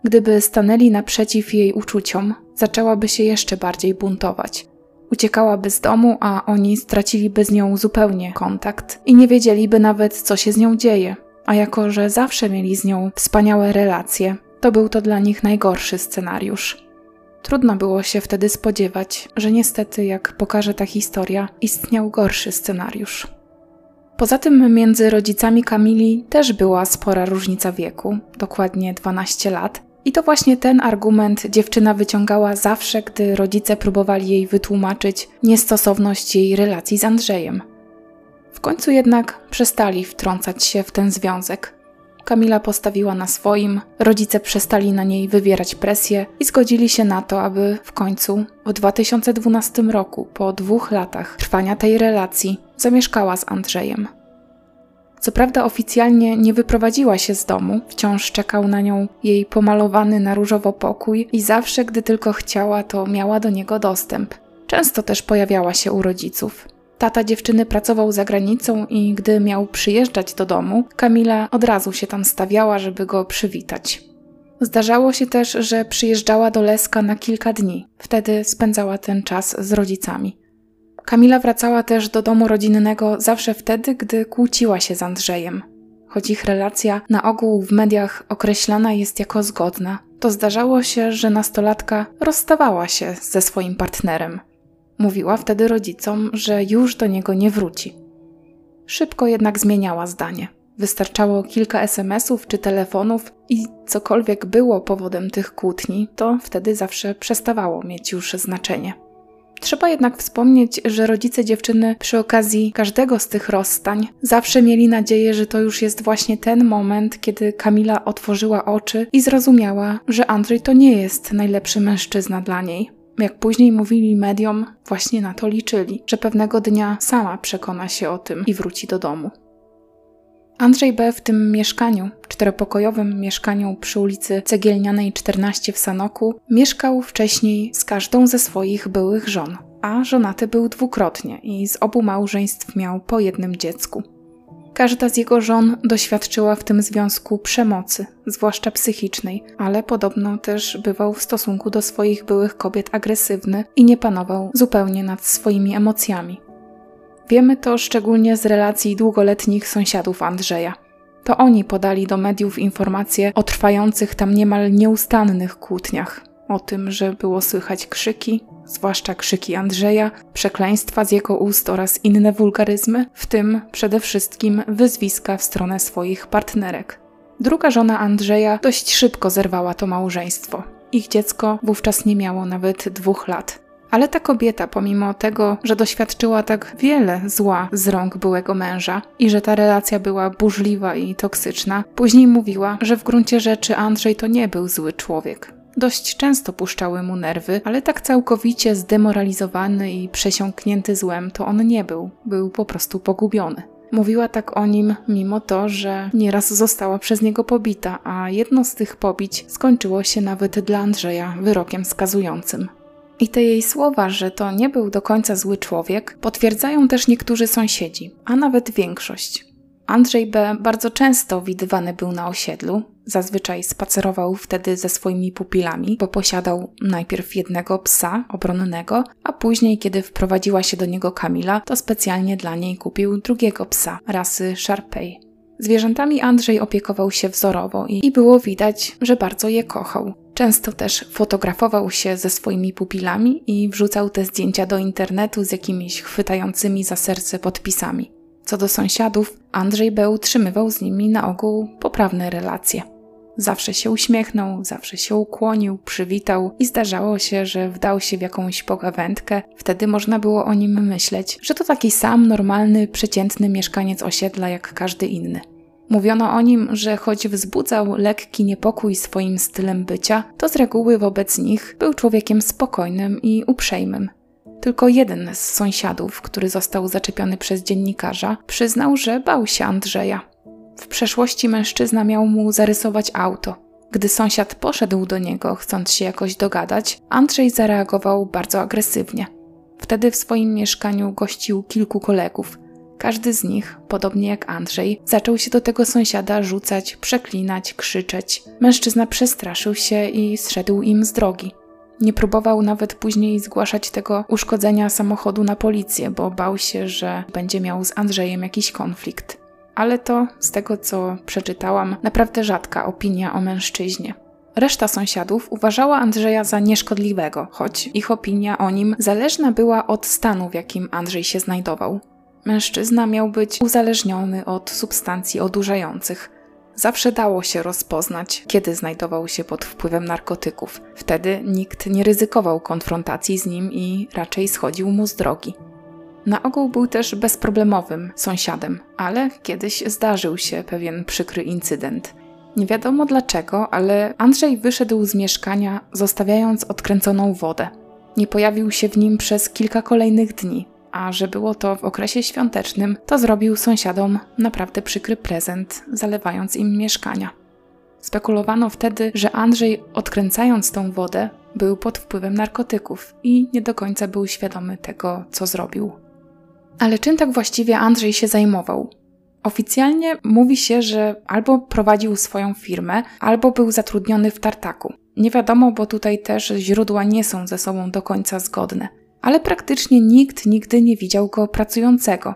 Gdyby stanęli naprzeciw jej uczuciom, zaczęłaby się jeszcze bardziej buntować. Uciekałaby z domu, a oni straciliby z nią zupełnie kontakt i nie wiedzieliby nawet, co się z nią dzieje a jako że zawsze mieli z nią wspaniałe relacje, to był to dla nich najgorszy scenariusz. Trudno było się wtedy spodziewać, że niestety, jak pokaże ta historia, istniał gorszy scenariusz. Poza tym między rodzicami Kamili też była spora różnica wieku, dokładnie 12 lat, i to właśnie ten argument dziewczyna wyciągała zawsze, gdy rodzice próbowali jej wytłumaczyć niestosowność jej relacji z Andrzejem końcu jednak przestali wtrącać się w ten związek. Kamila postawiła na swoim, rodzice przestali na niej wywierać presję i zgodzili się na to, aby w końcu w 2012 roku, po dwóch latach trwania tej relacji, zamieszkała z Andrzejem. Co prawda oficjalnie nie wyprowadziła się z domu, wciąż czekał na nią jej pomalowany na różowo pokój i zawsze, gdy tylko chciała, to miała do niego dostęp. Często też pojawiała się u rodziców. Tata dziewczyny pracował za granicą i gdy miał przyjeżdżać do domu, Kamila od razu się tam stawiała, żeby go przywitać. Zdarzało się też, że przyjeżdżała do Leska na kilka dni. Wtedy spędzała ten czas z rodzicami. Kamila wracała też do domu rodzinnego zawsze wtedy, gdy kłóciła się z Andrzejem. Choć ich relacja na ogół w mediach określana jest jako zgodna, to zdarzało się, że nastolatka rozstawała się ze swoim partnerem. Mówiła wtedy rodzicom, że już do niego nie wróci. Szybko jednak zmieniała zdanie. Wystarczało kilka SMS-ów czy telefonów i cokolwiek było powodem tych kłótni, to wtedy zawsze przestawało mieć już znaczenie. Trzeba jednak wspomnieć, że rodzice dziewczyny przy okazji każdego z tych rozstań zawsze mieli nadzieję, że to już jest właśnie ten moment, kiedy Kamila otworzyła oczy i zrozumiała, że Andrzej to nie jest najlepszy mężczyzna dla niej. Jak później mówili mediom, właśnie na to liczyli, że pewnego dnia sama przekona się o tym i wróci do domu. Andrzej B. w tym mieszkaniu, czteropokojowym mieszkaniu przy ulicy Cegielnianej 14 w Sanoku, mieszkał wcześniej z każdą ze swoich byłych żon, a żonaty był dwukrotnie i z obu małżeństw miał po jednym dziecku. Każda z jego żon doświadczyła w tym związku przemocy, zwłaszcza psychicznej, ale podobno też bywał w stosunku do swoich byłych kobiet agresywny i nie panował zupełnie nad swoimi emocjami. Wiemy to szczególnie z relacji długoletnich sąsiadów Andrzeja. To oni podali do mediów informacje o trwających tam niemal nieustannych kłótniach, o tym, że było słychać krzyki, zwłaszcza krzyki Andrzeja, przekleństwa z jego ust oraz inne wulgaryzmy, w tym przede wszystkim wyzwiska w stronę swoich partnerek. Druga żona Andrzeja dość szybko zerwała to małżeństwo. Ich dziecko wówczas nie miało nawet dwóch lat. Ale ta kobieta, pomimo tego, że doświadczyła tak wiele zła z rąk byłego męża i że ta relacja była burzliwa i toksyczna, później mówiła, że w gruncie rzeczy Andrzej to nie był zły człowiek. Dość często puszczały mu nerwy, ale tak całkowicie zdemoralizowany i przesiąknięty złem to on nie był. Był po prostu pogubiony. Mówiła tak o nim, mimo to, że nieraz została przez niego pobita, a jedno z tych pobić skończyło się nawet dla Andrzeja wyrokiem skazującym. I te jej słowa, że to nie był do końca zły człowiek, potwierdzają też niektórzy sąsiedzi, a nawet większość. Andrzej B. bardzo często widywany był na osiedlu. Zazwyczaj spacerował wtedy ze swoimi pupilami, bo posiadał najpierw jednego psa obronnego, a później, kiedy wprowadziła się do niego Kamila, to specjalnie dla niej kupił drugiego psa rasy Sharpei. Zwierzętami Andrzej opiekował się wzorowo i, i było widać, że bardzo je kochał. Często też fotografował się ze swoimi pupilami i wrzucał te zdjęcia do internetu z jakimiś chwytającymi za serce podpisami. Co do sąsiadów, Andrzej B. utrzymywał z nimi na ogół poprawne relacje. Zawsze się uśmiechnął, zawsze się ukłonił, przywitał i zdarzało się, że wdał się w jakąś pogawędkę. Wtedy można było o nim myśleć, że to taki sam normalny, przeciętny mieszkaniec osiedla jak każdy inny. Mówiono o nim, że choć wzbudzał lekki niepokój swoim stylem bycia, to z reguły wobec nich był człowiekiem spokojnym i uprzejmym. Tylko jeden z sąsiadów, który został zaczepiony przez dziennikarza, przyznał, że bał się Andrzeja. W przeszłości mężczyzna miał mu zarysować auto. Gdy sąsiad poszedł do niego, chcąc się jakoś dogadać, Andrzej zareagował bardzo agresywnie. Wtedy w swoim mieszkaniu gościł kilku kolegów. Każdy z nich, podobnie jak Andrzej, zaczął się do tego sąsiada rzucać, przeklinać, krzyczeć. Mężczyzna przestraszył się i zszedł im z drogi. Nie próbował nawet później zgłaszać tego uszkodzenia samochodu na policję, bo bał się, że będzie miał z Andrzejem jakiś konflikt. Ale to, z tego co przeczytałam, naprawdę rzadka opinia o mężczyźnie. Reszta sąsiadów uważała Andrzeja za nieszkodliwego, choć ich opinia o nim zależna była od stanu, w jakim Andrzej się znajdował. Mężczyzna miał być uzależniony od substancji odurzających. Zawsze dało się rozpoznać, kiedy znajdował się pod wpływem narkotyków. Wtedy nikt nie ryzykował konfrontacji z nim i raczej schodził mu z drogi. Na ogół był też bezproblemowym sąsiadem, ale kiedyś zdarzył się pewien przykry incydent. Nie wiadomo dlaczego, ale Andrzej wyszedł z mieszkania, zostawiając odkręconą wodę. Nie pojawił się w nim przez kilka kolejnych dni, a że było to w okresie świątecznym, to zrobił sąsiadom naprawdę przykry prezent, zalewając im mieszkania. Spekulowano wtedy, że Andrzej, odkręcając tą wodę, był pod wpływem narkotyków i nie do końca był świadomy tego, co zrobił. Ale czym tak właściwie Andrzej się zajmował? Oficjalnie mówi się, że albo prowadził swoją firmę, albo był zatrudniony w tartaku. Nie wiadomo, bo tutaj też źródła nie są ze sobą do końca zgodne ale praktycznie nikt nigdy nie widział go pracującego.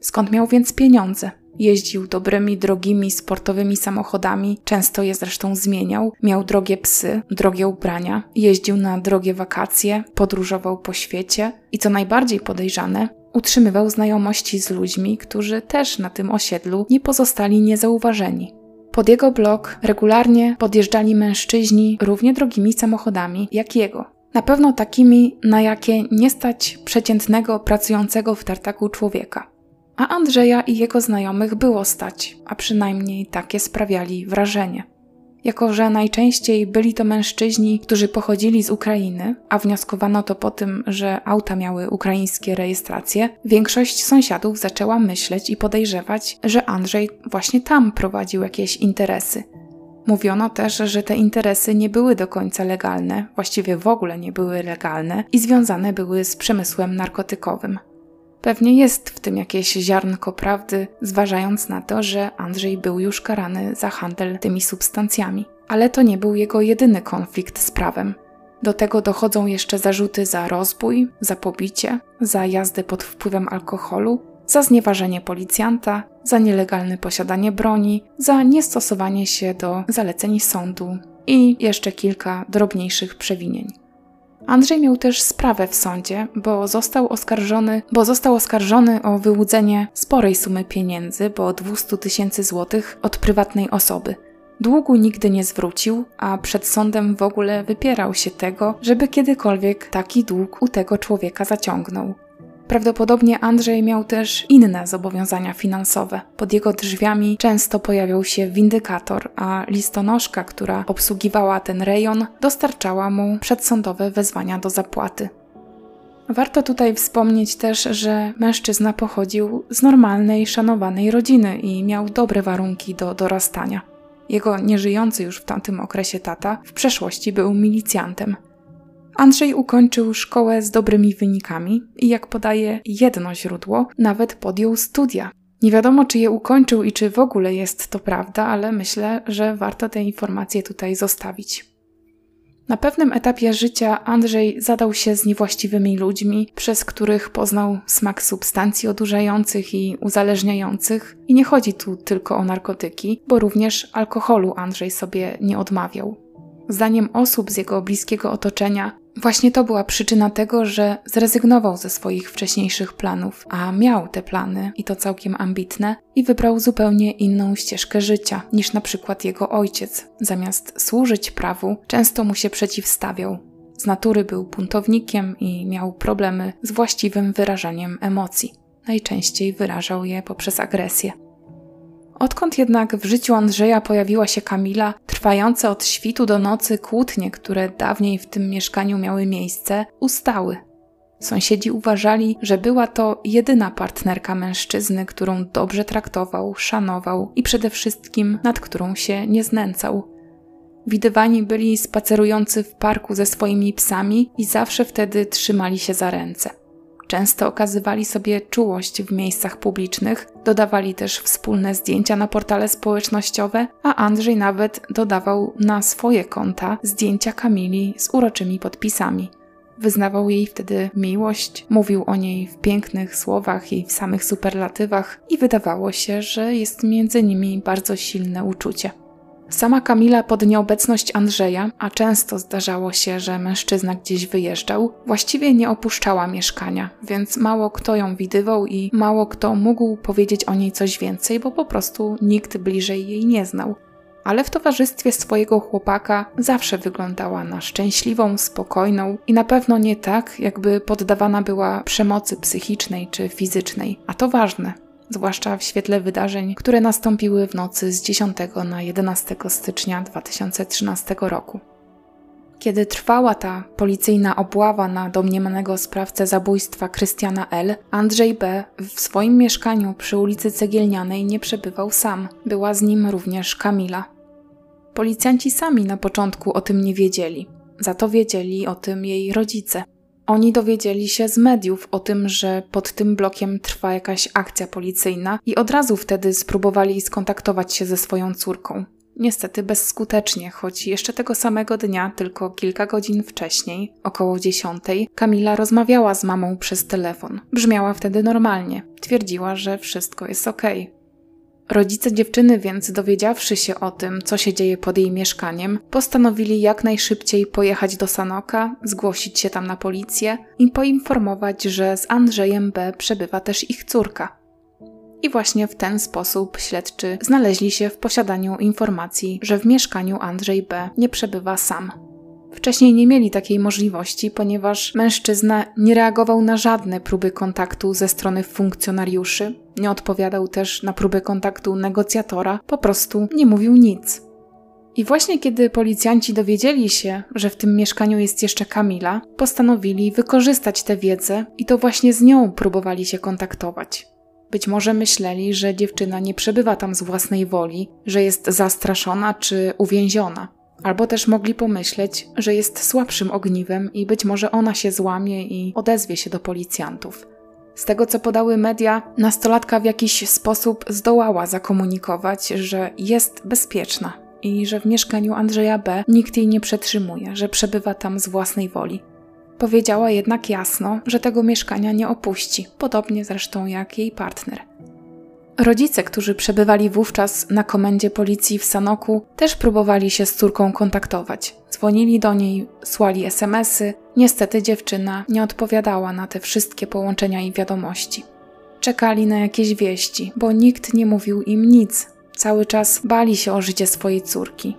Skąd miał więc pieniądze? Jeździł dobrymi, drogimi, sportowymi samochodami, często je zresztą zmieniał, miał drogie psy, drogie ubrania, jeździł na drogie wakacje, podróżował po świecie i co najbardziej podejrzane, utrzymywał znajomości z ludźmi, którzy też na tym osiedlu nie pozostali niezauważeni. Pod jego blok regularnie podjeżdżali mężczyźni równie drogimi samochodami jak jego. Na pewno takimi, na jakie nie stać przeciętnego pracującego w tartaku człowieka. A Andrzeja i jego znajomych było stać, a przynajmniej takie sprawiali wrażenie jako że najczęściej byli to mężczyźni, którzy pochodzili z Ukrainy, a wnioskowano to po tym, że auta miały ukraińskie rejestracje, większość sąsiadów zaczęła myśleć i podejrzewać, że Andrzej właśnie tam prowadził jakieś interesy. Mówiono też, że te interesy nie były do końca legalne, właściwie w ogóle nie były legalne i związane były z przemysłem narkotykowym. Pewnie jest w tym jakieś ziarnko prawdy, zważając na to, że Andrzej był już karany za handel tymi substancjami. Ale to nie był jego jedyny konflikt z prawem. Do tego dochodzą jeszcze zarzuty za rozbój, za pobicie, za jazdę pod wpływem alkoholu, za znieważenie policjanta, za nielegalne posiadanie broni, za niestosowanie się do zaleceń sądu i jeszcze kilka drobniejszych przewinień. Andrzej miał też sprawę w sądzie, bo został oskarżony, bo został oskarżony o wyłudzenie sporej sumy pieniędzy, bo 200 tysięcy złotych od prywatnej osoby. Długu nigdy nie zwrócił, a przed sądem w ogóle wypierał się tego, żeby kiedykolwiek taki dług u tego człowieka zaciągnął. Prawdopodobnie Andrzej miał też inne zobowiązania finansowe. Pod jego drzwiami często pojawiał się windykator, a listonoszka, która obsługiwała ten rejon, dostarczała mu przedsądowe wezwania do zapłaty. Warto tutaj wspomnieć też, że mężczyzna pochodził z normalnej, szanowanej rodziny i miał dobre warunki do dorastania. Jego nieżyjący już w tamtym okresie tata w przeszłości był milicjantem. Andrzej ukończył szkołę z dobrymi wynikami i jak podaje jedno źródło, nawet podjął studia. Nie wiadomo, czy je ukończył i czy w ogóle jest to prawda, ale myślę, że warto te informacje tutaj zostawić. Na pewnym etapie życia Andrzej zadał się z niewłaściwymi ludźmi, przez których poznał smak substancji odurzających i uzależniających. I nie chodzi tu tylko o narkotyki, bo również alkoholu Andrzej sobie nie odmawiał. Zdaniem osób z jego bliskiego otoczenia, Właśnie to była przyczyna tego, że zrezygnował ze swoich wcześniejszych planów, a miał te plany i to całkiem ambitne, i wybrał zupełnie inną ścieżkę życia niż na przykład jego ojciec. Zamiast służyć prawu, często mu się przeciwstawiał. Z natury był buntownikiem i miał problemy z właściwym wyrażaniem emocji. Najczęściej wyrażał je poprzez agresję. Odkąd jednak w życiu Andrzeja pojawiła się Kamila, trwające od świtu do nocy kłótnie, które dawniej w tym mieszkaniu miały miejsce, ustały. Sąsiedzi uważali, że była to jedyna partnerka mężczyzny, którą dobrze traktował, szanował i przede wszystkim nad którą się nie znęcał. Widywani byli spacerujący w parku ze swoimi psami i zawsze wtedy trzymali się za ręce. Często okazywali sobie czułość w miejscach publicznych, dodawali też wspólne zdjęcia na portale społecznościowe, a Andrzej nawet dodawał na swoje konta zdjęcia Kamili z uroczymi podpisami. Wyznawał jej wtedy miłość, mówił o niej w pięknych słowach i w samych superlatywach, i wydawało się, że jest między nimi bardzo silne uczucie. Sama Kamila pod nieobecność Andrzeja, a często zdarzało się, że mężczyzna gdzieś wyjeżdżał, właściwie nie opuszczała mieszkania, więc mało kto ją widywał i mało kto mógł powiedzieć o niej coś więcej, bo po prostu nikt bliżej jej nie znał. Ale w towarzystwie swojego chłopaka zawsze wyglądała na szczęśliwą, spokojną i na pewno nie tak, jakby poddawana była przemocy psychicznej czy fizycznej. A to ważne, zwłaszcza w świetle wydarzeń, które nastąpiły w nocy z 10 na 11 stycznia 2013 roku. Kiedy trwała ta policyjna obława na domniemanego sprawcę zabójstwa Krystiana L., Andrzej B. w swoim mieszkaniu przy ulicy Cegielnianej nie przebywał sam. Była z nim również Kamila. Policjanci sami na początku o tym nie wiedzieli. Za to wiedzieli o tym jej rodzice. Oni dowiedzieli się z mediów o tym, że pod tym blokiem trwa jakaś akcja policyjna i od razu wtedy spróbowali skontaktować się ze swoją córką. Niestety bezskutecznie, choć jeszcze tego samego dnia, tylko kilka godzin wcześniej, około dziesiątej, Kamila rozmawiała z mamą przez telefon. Brzmiała wtedy normalnie. Twierdziła, że wszystko jest okej. Rodzice dziewczyny więc, dowiedziawszy się o tym, co się dzieje pod jej mieszkaniem, postanowili jak najszybciej pojechać do Sanoka, zgłosić się tam na policję i poinformować, że z Andrzejem B. przebywa też ich córka. I właśnie w ten sposób śledczy znaleźli się w posiadaniu informacji, że w mieszkaniu Andrzej B. nie przebywa sam. Wcześniej nie mieli takiej możliwości, ponieważ mężczyzna nie reagował na żadne próby kontaktu ze strony funkcjonariuszy, nie odpowiadał też na próby kontaktu negocjatora, po prostu nie mówił nic. I właśnie kiedy policjanci dowiedzieli się, że w tym mieszkaniu jest jeszcze Kamila, postanowili wykorzystać tę wiedzę i to właśnie z nią próbowali się kontaktować. Być może myśleli, że dziewczyna nie przebywa tam z własnej woli, że jest zastraszona czy uwięziona. Albo też mogli pomyśleć, że jest słabszym ogniwem i być może ona się złamie i odezwie się do policjantów. Z tego co podały media, nastolatka w jakiś sposób zdołała zakomunikować, że jest bezpieczna i że w mieszkaniu Andrzeja B. nikt jej nie przetrzymuje, że przebywa tam z własnej woli. Powiedziała jednak jasno, że tego mieszkania nie opuści, podobnie zresztą jak jej partner. Rodzice, którzy przebywali wówczas na komendzie policji w Sanoku, też próbowali się z córką kontaktować. Dzwonili do niej, słali SMSy. Niestety dziewczyna nie odpowiadała na te wszystkie połączenia i wiadomości. Czekali na jakieś wieści, bo nikt nie mówił im nic. Cały czas bali się o życie swojej córki.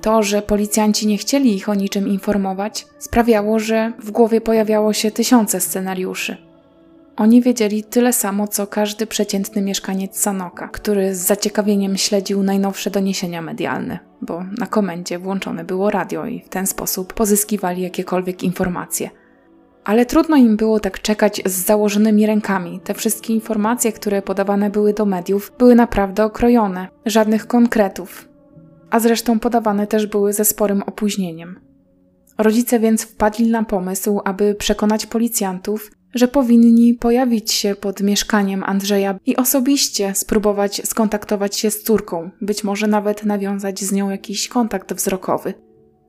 To, że policjanci nie chcieli ich o niczym informować, sprawiało, że w głowie pojawiało się tysiące scenariuszy. Oni wiedzieli tyle samo, co każdy przeciętny mieszkaniec Sanoka, który z zaciekawieniem śledził najnowsze doniesienia medialne, bo na komendzie włączone było radio i w ten sposób pozyskiwali jakiekolwiek informacje. Ale trudno im było tak czekać z założonymi rękami. Te wszystkie informacje, które podawane były do mediów, były naprawdę okrojone, żadnych konkretów, a zresztą podawane też były ze sporym opóźnieniem. Rodzice więc wpadli na pomysł, aby przekonać policjantów, że powinni pojawić się pod mieszkaniem Andrzeja i osobiście spróbować skontaktować się z córką, być może nawet nawiązać z nią jakiś kontakt wzrokowy.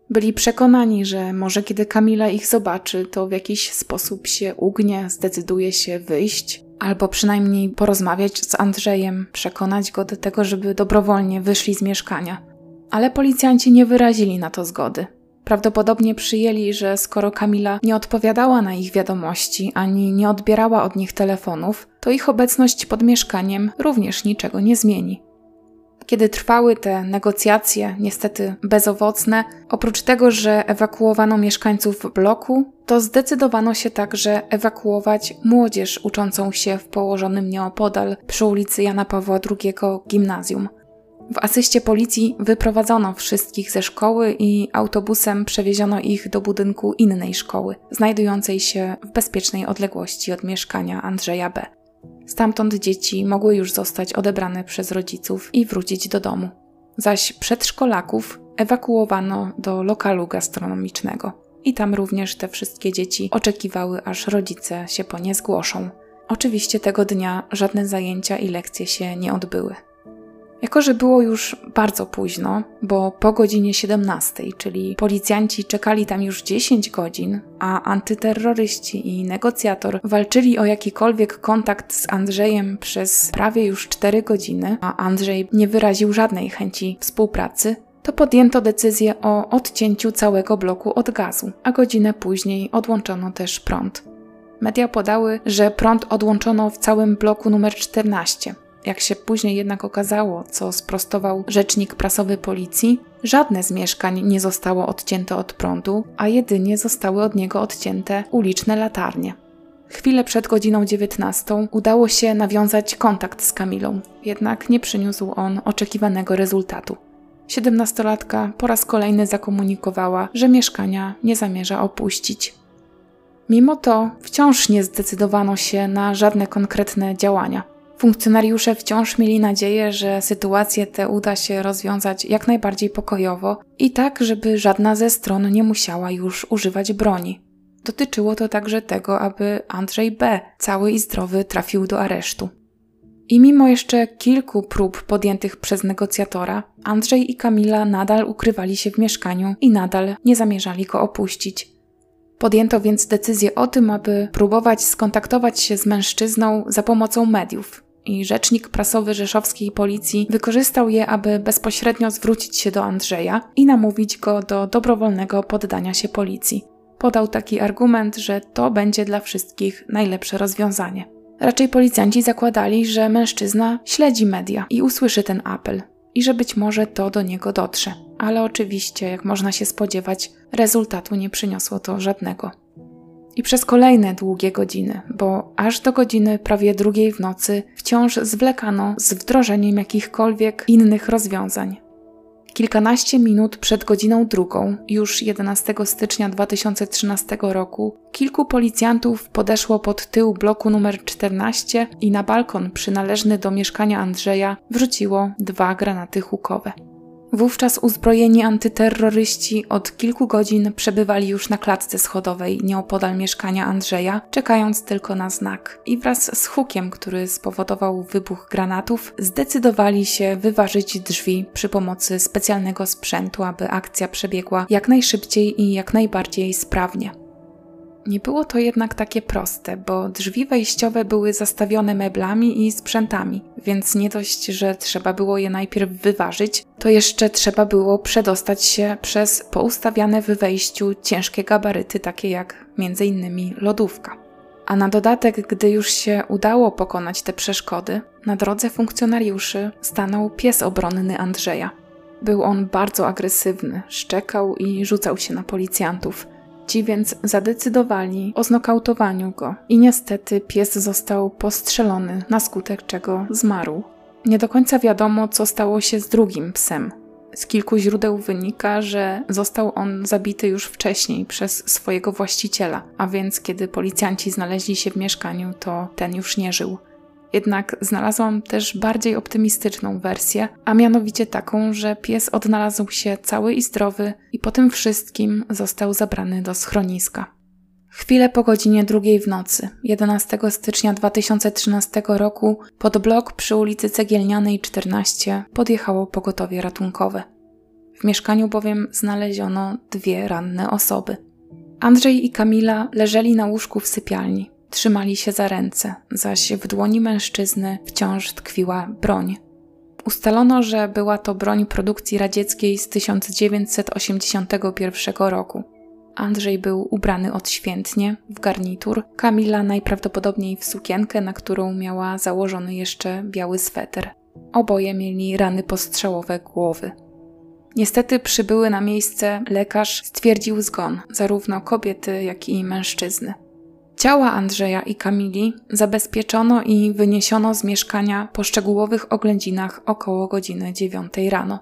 Byli przekonani, że może kiedy Kamila ich zobaczy, to w jakiś sposób się ugnie, zdecyduje się wyjść, albo przynajmniej porozmawiać z Andrzejem, przekonać go do tego, żeby dobrowolnie wyszli z mieszkania. Ale policjanci nie wyrazili na to zgody. Prawdopodobnie przyjęli, że skoro Kamila nie odpowiadała na ich wiadomości ani nie odbierała od nich telefonów, to ich obecność pod mieszkaniem również niczego nie zmieni. Kiedy trwały te negocjacje, niestety bezowocne, oprócz tego, że ewakuowano mieszkańców bloku, to zdecydowano się także ewakuować młodzież uczącą się w położonym nieopodal przy ulicy Jana Pawła II gimnazjum. W asyście policji wyprowadzono wszystkich ze szkoły i autobusem przewieziono ich do budynku innej szkoły, znajdującej się w bezpiecznej odległości od mieszkania Andrzeja B. Stamtąd dzieci mogły już zostać odebrane przez rodziców i wrócić do domu. Zaś przedszkolaków ewakuowano do lokalu gastronomicznego. I tam również te wszystkie dzieci oczekiwały, aż rodzice się po nie zgłoszą. Oczywiście tego dnia żadne zajęcia i lekcje się nie odbyły. Jako, że było już bardzo późno, bo po godzinie 17, czyli policjanci czekali tam już 10 godzin, a antyterroryści i negocjator walczyli o jakikolwiek kontakt z Andrzejem przez prawie już 4 godziny, a Andrzej nie wyraził żadnej chęci współpracy, to podjęto decyzję o odcięciu całego bloku od gazu, a godzinę później odłączono też prąd. Media podały, że prąd odłączono w całym bloku numer 14, jak się później jednak okazało, co sprostował rzecznik prasowy policji, żadne z mieszkań nie zostało odcięte od prądu, a jedynie zostały od niego odcięte uliczne latarnie. Chwilę przed godziną 19 udało się nawiązać kontakt z Kamilą, jednak nie przyniósł on oczekiwanego rezultatu. Siedemnastolatka po raz kolejny zakomunikowała, że mieszkania nie zamierza opuścić. Mimo to wciąż nie zdecydowano się na żadne konkretne działania. Funkcjonariusze wciąż mieli nadzieję, że sytuację tę uda się rozwiązać jak najbardziej pokojowo i tak, żeby żadna ze stron nie musiała już używać broni. Dotyczyło to także tego, aby Andrzej B., cały i zdrowy, trafił do aresztu. I mimo jeszcze kilku prób podjętych przez negocjatora, Andrzej i Kamila nadal ukrywali się w mieszkaniu i nadal nie zamierzali go opuścić. Podjęto więc decyzję o tym, aby próbować skontaktować się z mężczyzną za pomocą mediów, i rzecznik prasowy rzeszowskiej policji wykorzystał je, aby bezpośrednio zwrócić się do Andrzeja i namówić go do dobrowolnego poddania się policji. Podał taki argument, że to będzie dla wszystkich najlepsze rozwiązanie. Raczej policjanci zakładali, że mężczyzna śledzi media i usłyszy ten apel i że być może to do niego dotrze. Ale oczywiście, jak można się spodziewać, rezultatu nie przyniosło to żadnego. I przez kolejne długie godziny, bo aż do godziny prawie drugiej w nocy wciąż zwlekano z wdrożeniem jakichkolwiek innych rozwiązań. Kilkanaście minut przed godziną drugą, już 11 stycznia 2013 roku, kilku policjantów podeszło pod tył bloku numer 14 i na balkon przynależny do mieszkania Andrzeja wrzuciło dwa granaty hukowe. Wówczas uzbrojeni antyterroryści od kilku godzin przebywali już na klatce schodowej nieopodal mieszkania Andrzeja, czekając tylko na znak. I wraz z hukiem, który spowodował wybuch granatów, zdecydowali się wyważyć drzwi przy pomocy specjalnego sprzętu, aby akcja przebiegła jak najszybciej i jak najbardziej sprawnie. Nie było to jednak takie proste, bo drzwi wejściowe były zastawione meblami i sprzętami, więc nie dość, że trzeba było je najpierw wyważyć, to jeszcze trzeba było przedostać się przez poustawiane w wejściu ciężkie gabaryty, takie jak m.in. lodówka. A na dodatek, gdy już się udało pokonać te przeszkody, na drodze funkcjonariuszy stanął pies obronny Andrzeja. Był on bardzo agresywny, szczekał i rzucał się na policjantów. Ci więc zadecydowali o znokautowaniu go i niestety pies został postrzelony, na skutek czego zmarł. Nie do końca wiadomo, co stało się z drugim psem. Z kilku źródeł wynika, że został on zabity już wcześniej przez swojego właściciela, a więc kiedy policjanci znaleźli się w mieszkaniu, to ten już nie żył. Jednak znalazłam też bardziej optymistyczną wersję, a mianowicie taką, że pies odnalazł się cały i zdrowy i po tym wszystkim został zabrany do schroniska. Chwilę po godzinie drugiej w nocy, 11 stycznia 2013 roku, pod blok przy ulicy Cegielnianej 14 podjechało pogotowie ratunkowe. W mieszkaniu bowiem znaleziono dwie ranne osoby. Andrzej i Kamila leżeli na łóżku w sypialni. Trzymali się za ręce, zaś w dłoni mężczyzny wciąż tkwiła broń. Ustalono, że była to broń produkcji radzieckiej z 1981 roku. Andrzej był ubrany odświętnie, w garnitur, Kamila najprawdopodobniej w sukienkę, na którą miała założony jeszcze biały sweter. Oboje mieli rany postrzałowe głowy. Niestety przybyły na miejsce lekarz stwierdził zgon zarówno kobiety, jak i mężczyzny. Ciała Andrzeja i Kamili zabezpieczono i wyniesiono z mieszkania po szczegółowych oględzinach około godziny 9 rano.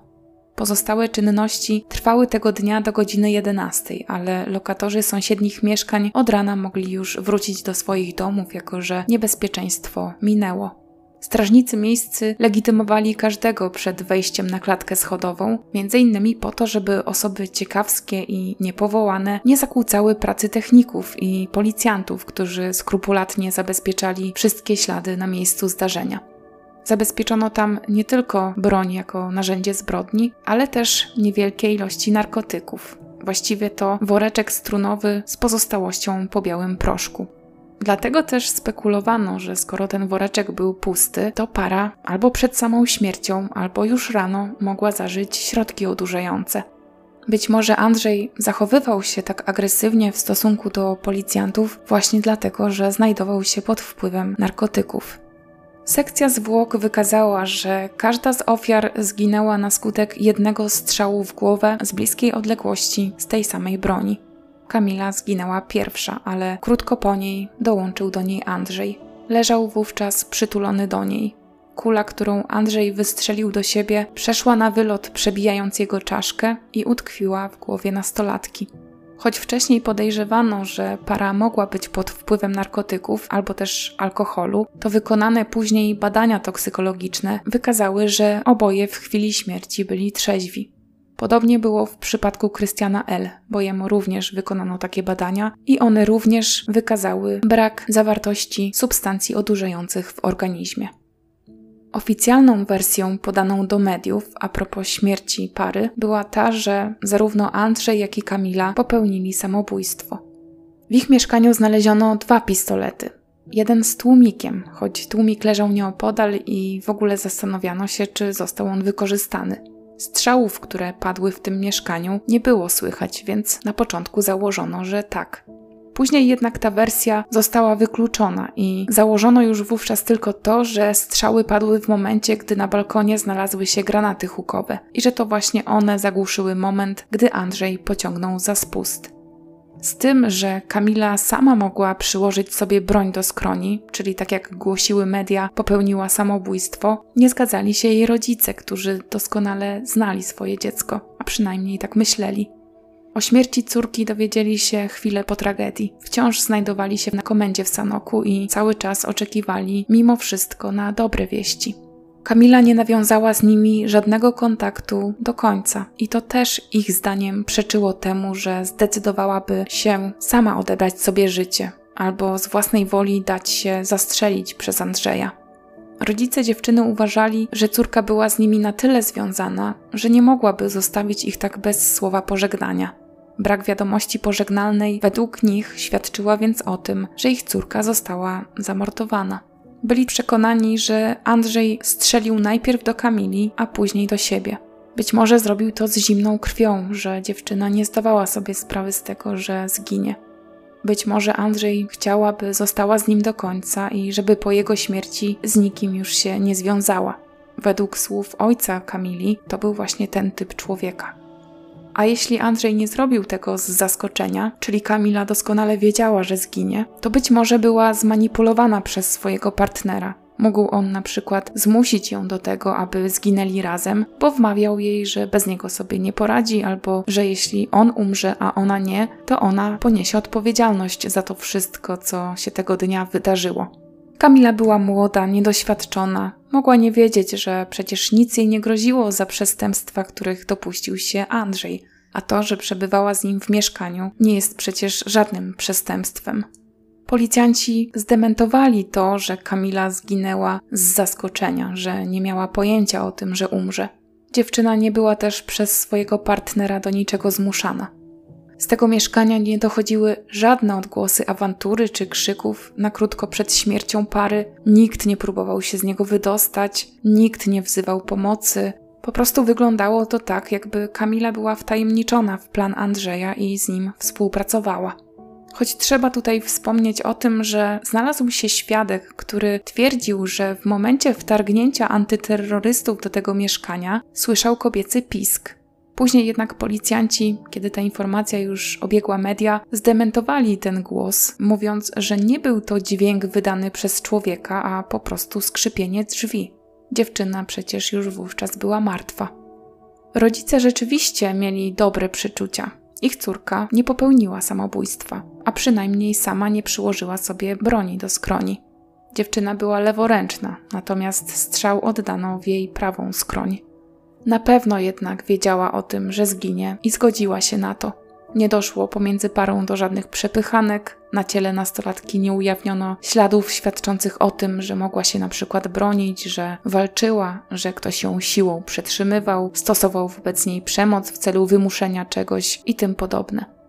Pozostałe czynności trwały tego dnia do godziny 11, ale lokatorzy sąsiednich mieszkań od rana mogli już wrócić do swoich domów, jako że niebezpieczeństwo minęło. Strażnicy miejscy legitymowali każdego przed wejściem na klatkę schodową, między innymi po to, żeby osoby ciekawskie i niepowołane nie zakłócały pracy techników i policjantów, którzy skrupulatnie zabezpieczali wszystkie ślady na miejscu zdarzenia. Zabezpieczono tam nie tylko broń jako narzędzie zbrodni, ale też niewielkie ilości narkotyków. Właściwie to woreczek strunowy z pozostałością po białym proszku. Dlatego też spekulowano, że skoro ten woreczek był pusty, to para albo przed samą śmiercią, albo już rano mogła zażyć środki odurzające. Być może Andrzej zachowywał się tak agresywnie w stosunku do policjantów właśnie dlatego, że znajdował się pod wpływem narkotyków. Sekcja zwłok wykazała, że każda z ofiar zginęła na skutek jednego strzału w głowę z bliskiej odległości z tej samej broni. Kamila zginęła pierwsza, ale krótko po niej dołączył do niej Andrzej. Leżał wówczas przytulony do niej. Kula, którą Andrzej wystrzelił do siebie, przeszła na wylot, przebijając jego czaszkę i utkwiła w głowie nastolatki. Choć wcześniej podejrzewano, że para mogła być pod wpływem narkotyków albo też alkoholu, to wykonane później badania toksykologiczne wykazały, że oboje w chwili śmierci byli trzeźwi. Podobnie było w przypadku Krystiana L., bo jemu również wykonano takie badania i one również wykazały brak zawartości substancji odurzających w organizmie. Oficjalną wersją podaną do mediów a propos śmierci pary była ta, że zarówno Andrzej, jak i Kamila popełnili samobójstwo. W ich mieszkaniu znaleziono dwa pistolety. Jeden z tłumikiem, choć tłumik leżał nieopodal i w ogóle zastanawiano się, czy został on wykorzystany. Strzałów, które padły w tym mieszkaniu, nie było słychać, więc na początku założono, że tak. Później jednak ta wersja została wykluczona i założono już wówczas tylko to, że strzały padły w momencie, gdy na balkonie znalazły się granaty hukowe i że to właśnie one zagłuszyły moment, gdy Andrzej pociągnął za spust. Z tym, że Kamila sama mogła przyłożyć sobie broń do skroni, czyli tak jak głosiły media, popełniła samobójstwo, nie zgadzali się jej rodzice, którzy doskonale znali swoje dziecko, a przynajmniej tak myśleli. O śmierci córki dowiedzieli się chwilę po tragedii. Wciąż znajdowali się na komendzie w Sanoku i cały czas oczekiwali, mimo wszystko, na dobre wieści. Kamila nie nawiązała z nimi żadnego kontaktu do końca, i to też ich zdaniem przeczyło temu, że zdecydowałaby się sama odebrać sobie życie albo z własnej woli dać się zastrzelić przez Andrzeja. Rodzice dziewczyny uważali, że córka była z nimi na tyle związana, że nie mogłaby zostawić ich tak bez słowa pożegnania. Brak wiadomości pożegnalnej według nich świadczyła więc o tym, że ich córka została zamordowana. Byli przekonani, że Andrzej strzelił najpierw do Kamili, a później do siebie. Być może zrobił to z zimną krwią, że dziewczyna nie zdawała sobie sprawy z tego, że zginie. Być może Andrzej chciałaby została z nim do końca i żeby po jego śmierci z nikim już się nie związała. Według słów ojca Kamili, to był właśnie ten typ człowieka. A jeśli Andrzej nie zrobił tego z zaskoczenia, czyli Kamila doskonale wiedziała, że zginie, to być może była zmanipulowana przez swojego partnera. Mógł on na przykład zmusić ją do tego, aby zginęli razem, bo wmawiał jej, że bez niego sobie nie poradzi, albo że jeśli on umrze, a ona nie, to ona poniesie odpowiedzialność za to wszystko, co się tego dnia wydarzyło. Kamila była młoda, niedoświadczona, mogła nie wiedzieć, że przecież nic jej nie groziło za przestępstwa, których dopuścił się Andrzej, a to, że przebywała z nim w mieszkaniu, nie jest przecież żadnym przestępstwem. Policjanci zdementowali to, że Kamila zginęła z zaskoczenia, że nie miała pojęcia o tym, że umrze. Dziewczyna nie była też przez swojego partnera do niczego zmuszana. Z tego mieszkania nie dochodziły żadne odgłosy awantury czy krzyków na krótko przed śmiercią pary. Nikt nie próbował się z niego wydostać, nikt nie wzywał pomocy. Po prostu wyglądało to tak, jakby Kamila była wtajemniczona w plan Andrzeja i z nim współpracowała. Choć trzeba tutaj wspomnieć o tym, że znalazł się świadek, który twierdził, że w momencie wtargnięcia antyterrorystów do tego mieszkania słyszał kobiecy pisk. Później jednak policjanci, kiedy ta informacja już obiegła media, zdementowali ten głos, mówiąc, że nie był to dźwięk wydany przez człowieka, a po prostu skrzypienie drzwi. Dziewczyna przecież już wówczas była martwa. Rodzice rzeczywiście mieli dobre przeczucia. Ich córka nie popełniła samobójstwa, a przynajmniej sama nie przyłożyła sobie broni do skroni. Dziewczyna była leworęczna, natomiast strzał oddano w jej prawą skroń. Na pewno jednak wiedziała o tym, że zginie i zgodziła się na to. Nie doszło pomiędzy parą do żadnych przepychanek, na ciele nastolatki nie ujawniono śladów świadczących o tym, że mogła się na przykład bronić, że walczyła, że ktoś ją siłą przetrzymywał, stosował wobec niej przemoc w celu wymuszenia czegoś i tym podobne.